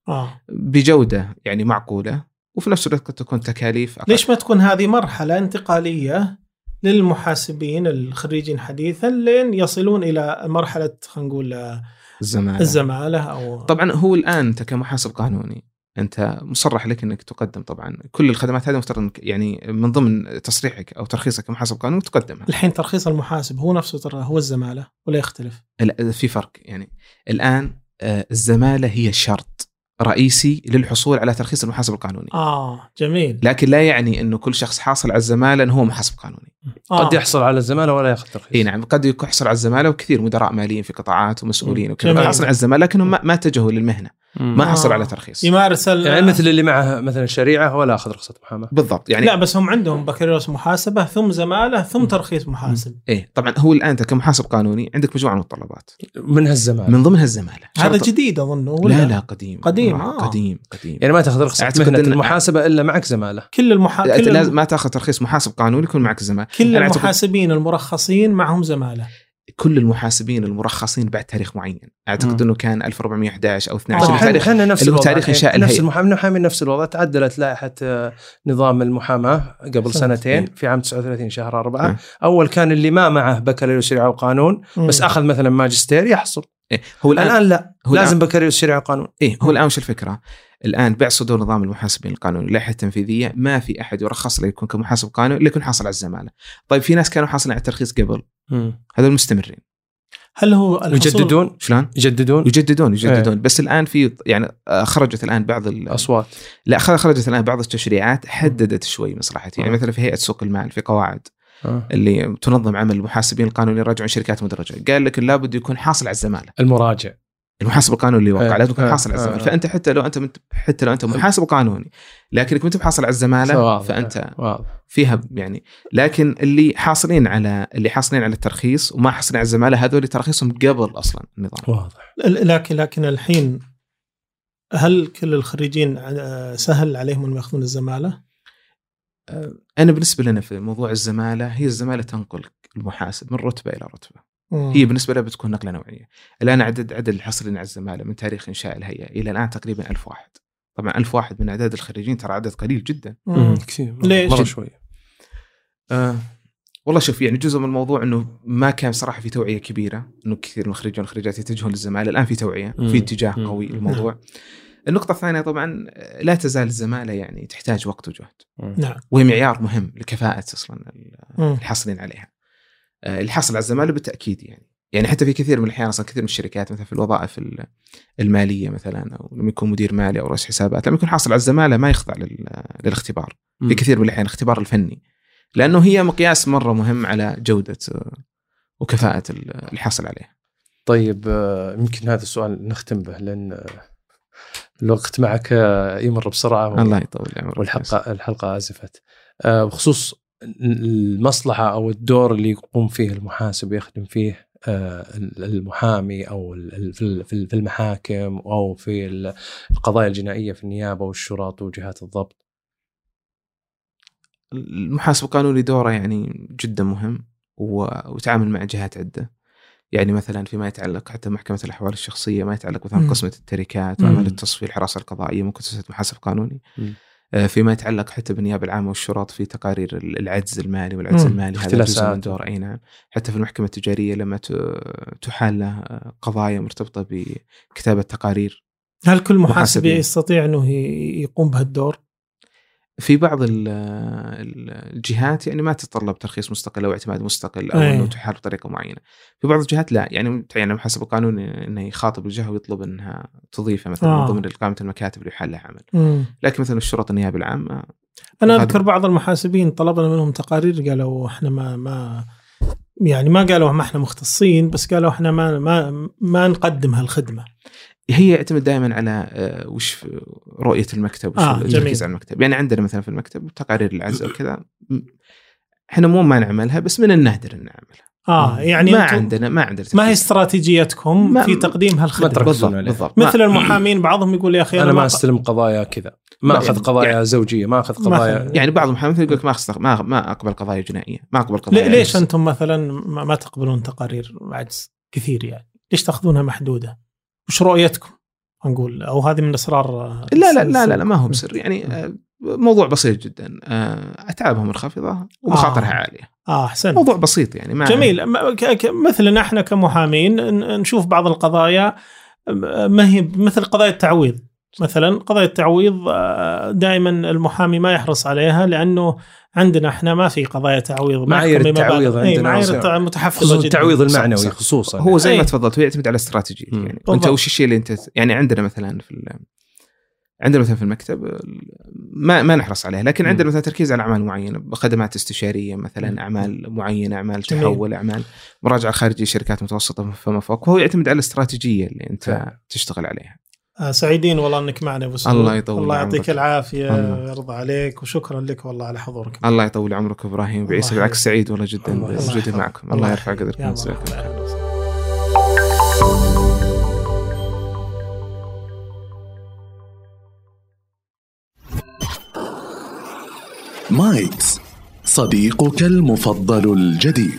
آه. بجودة يعني معقولة وفي نفس الوقت قد تكون تكاليف أقل. ليش ما تكون هذه مرحلة انتقالية للمحاسبين الخريجين حديثا لين يصلون إلى مرحلة خلينا نقول الزمالة. الزمالة أو طبعا هو الآن أنت كمحاسب قانوني أنت مصرح لك إنك تقدم طبعا. كل الخدمات هذه مفترض انك يعني من ضمن تصريحك أو ترخيصك كمحاسب قانوني تقدمها. الحين ترخيص المحاسب هو نفسه ترى هو الزمالة ولا يختلف؟ لا، في فرق يعني. الآن آه، الزمالة هي شرط. رئيسي للحصول على ترخيص المحاسب القانوني آه جميل لكن لا يعني إنه كل شخص حاصل على الزمالة إنه هو محاسب قانوني آه. قد يحصل على الزمالة ولا ياخذ ترخيص إي نعم قد يحصل على الزمالة وكثير مدراء ماليين في قطاعات ومسؤولين. وكذا. حاصل على الزمالة لكنهم ما, ما اتجهوا للمهنة ما آه. حصلوا على ترخيص. يمارس ال... يعني مثل اللي معه مثلا شريعة ولا أخذ رخصة محاماة. بالضبط يعني لا بس هم عندهم بكالوريوس محاسبة ثم زمالة ثم ترخيص محاسب. إيه طبعا هو الآن أنت كمحاسب قانوني عندك مجموعة من المتطلبات منها الزماله من ضمنها الزماله هذا شرط- جديد ولا لا لا. قديم. قديم، مرة آه. قديم قديم. يعني ما تأخذ رخصة مهنة إن- المحاسبة إلا معك زمالة. كل المحا... كل, لازم الم... ما تأخذ ترخيص محاسب قانوني يكون معك الزماله كل المحاسبين المرخصين معهم زمالة. كل المحاسبين المرخصين بعد تاريخ معين أعتقد مم. إنه كان 1411 أو آه. 12 اللي إحنا تاريخ إحنا نفس اللي هو الوضع تاريخ الحين. إنشاء نفس. المحامي المحامين نفس الوضع تعدلت لائحة آه، نظام المحاماة قبل. سنتين إيه. في عام 39 شهر أربعة إيه. أول كان اللي ما معه بكالوريوس شريعه وقانون بس. أخذ مثلا ماجستير يحصل إيه هو الان الآن لا هو لازم الآن بكالوريوس شريعه وقانون إيه هو الآن وش الفكرة؟ الآن بعد صدور نظام المحاسبين القانوني اللائحه التنفيذيه ما في أحد يرخص له يكون كمحاسب قانوني إلا يكون حاصل على الزمالة. طيب في ناس كانوا حاصلين على الترخيص قبل. هذول مستمرين. هل هو الحصول- يجددون؟ شلون؟ يجددون؟ يجددون يجددون. إيه. بس الآن في يعني آه، خرجت الآن بعض ال- أصوات. لا خ- خرجت الآن بعض التشريعات حددت شوي مصلحتي يعني آه. مثلا في هيئة سوق المال في قواعد آه. اللي تنظم عمل المحاسبين القانونيين يراجعون شركات مدرجة. قال لك لابد يكون حاصل على الزمالة. المراجع. المحاسب القانوني اللي يوقع آه. لازم يكون آه. حاصل على الزمالة آه. فأنت حتى لو أنت منت- حتى لو أنت محاسب قانوني لكنك ما أنت بحاصل على الزمالة. فأنت فيها يعني لكن اللي حاصلين على اللي حاصلين على الترخيص وما حاصلين على الزمالة هذول ترخيصهم قبل أصلا النظام واضح لكن لكن الحين هل كل الخريجين آه، سهل عليهم أنهم يأخذون الزمالة؟ أنا بالنسبة لنا في موضوع الزمالة هي الزمالة تنقل المحاسب من رتبة إلى رتبة مم. هي بالنسبة لها بتكون نقلة نوعية. الآن عدد عدد الحاصلين على الزماله من تاريخ إنشاء الهيئة إلى الآن تقريبا ألف واحد. طبعا ألف واحد من أعداد الخريجين ترى عدد قليل جدا. كثير. ليش؟ مرة شوي. آه والله شوف يعني جزء من الموضوع إنه ما كان صراحة في توعية كبيرة إنه كثير من الخريجين والخريجات يتجهون للزمالة. الآن في توعية. في اتجاه. قوي للموضوع النقطة الثانية طبعا لا تزال الزمالة يعني تحتاج وقت وجهد. نعم. وهي معيار مهم لكفاءة أصلا. الحاصلين عليها. اللي حصل على الزماله بالتأكيد يعني. يعني حتى في كثير من الأحيان أصلا كثير من الشركات مثلا في الوظائف ال- المالية مثلا أو لما يكون مدير مالي أو رئيس حسابات لما يكون حاصل على الزمالة ما يخضع لل- للاختبار. في كثير من الأحيان الاختبار الفني لأنه هي مقياس مرة مهم على جودة آه، وكفاءة ال- الحاصل عليه. طيب آه، يمكن هذا السؤال نختم به لأن آه، الوقت معك آه، يمر بسرعة و- الله يطول عمرك والحلقة الحلقة آزفت. آه، بخصوص المصلحة أو الدور اللي يقوم فيه المحاسب يخدم فيه آه، المحامي أو في ال- في ال- في المحاكم أو في ال- القضايا الجنائية في النيابة والشرط وجهات الضبط المحاسب القانوني دوره يعني جدا مهم و- ويتعامل مع جهات عدة يعني مثلا فيما يتعلق حتى محكمة الأحوال الشخصية ما يتعلق مثلا مم. قسمه التركات مم. واعمال التصفية الحراسة القضائية ممكن تسوي محاسب قانوني مم. آه، فيما يتعلق حتى بالنيابة العامة والشرط في تقارير العجز المالي والعجز مم. المالي هذا جزء. من دور أي نعم حتى في المحكمة التجارية لما تحال له قضايا مرتبطة بكتابة تقارير هل كل محاسب. يستطيع أنه يقوم بهالدور؟ في بعض ال- ال- الجهات يعني ما تتطلب ترخيص مستقل أو اعتماد مستقل أو أي. إنه تحال بطريقة معينة. في بعض الجهات لا يعني يعني المحاسب القانوني إنه يخاطب الجهة ويطلب إنها تضيفه مثلا آه. من ضمن قائمه المكاتب اللي يحال لها عمل. مم. لكن مثلا الشرط النيابة العامة أنا أذكر بعض المحاسبين طلبنا منهم تقارير قالوا إحنا ما ما يعني ما قالوا ما إحنا مختصين بس قالوا إحنا ما ما ما نقدم هالخدمة. هي يعتمد دائما على آه، وش رؤية المكتب وش آه، التركيز. على المكتب يعني عندنا مثلا في المكتب تقارير العزل وكذا إحنا مو ما نعملها بس من النادر إن نعملها آه يعني ما عندنا ما عندنا ما هي. استراتيجيتكم ما- في تقديم ما هالخدمه تركزون بالضبط. بالضبط ما- مثل المحامين بعضهم يقول يا أخي أنا ما أستلم قضايا كذا ما أخذ يعني- قضايا يعني- زوجية ما أخذ. قضايا يعني بعض المحامين يقول لك ما أخذ ما ما أقبل قضايا جنائية ما أقبل قضايا ليش عجز. أنتم مثلا ما ما تقبلون تقارير عجز كثير يعني؟ ليش تأخذونها محدودة؟ وش رؤيتكم؟ نقول أو هذه من اسرار آه، لا لا لا لا, لا. ما هو بسر. يعني آه، موضوع بسيط جدا. آه، اتعابها منخفضه ومخاطرها آه. عالية. آه أحسنت. موضوع بسيط يعني ما جميل. مثلنا إحنا كمحامين نشوف بعض القضايا ما هي مثل قضايا التعويض. مثلا قضايا التعويض دائما المحامي ما يحرص عليها لأنه عندنا إحنا ما في قضايا تعويض ما معايير. التعويض إي، عندنا معايير متحفظة خصوصا جدا التعويض المعنوي صح. خصوصا هو زي. ما تفضلت هو يعتمد على استراتيجية. يعني بالضبط. وش الشيء اللي أنت يعني عندنا مثلا في ال- عندنا مثلا في المكتب ما ما نحرص عليه لكن. عندنا مثلا تركيز على أعمال معينة خدمات استشارية. مثلا أعمال معينة أعمال. تحول أعمال مراجعة خارجية شركات متوسطة فما فوق فهو يعتمد على الاستراتيجية اللي أنت. تشتغل عليها سعيدين والله إنك معنا أبو سعود. الله يطول الله يعطيك عمرك. العافية الله. ويرضى عليك وشكرا لك والله على حضورك الله يطول عمرك إبراهيم بعيسى بالعكس. سعيد والله جدا بوجودي. معكم الله يرفع. قدركم وسهلا. مايكس صديقك المفضل الجديد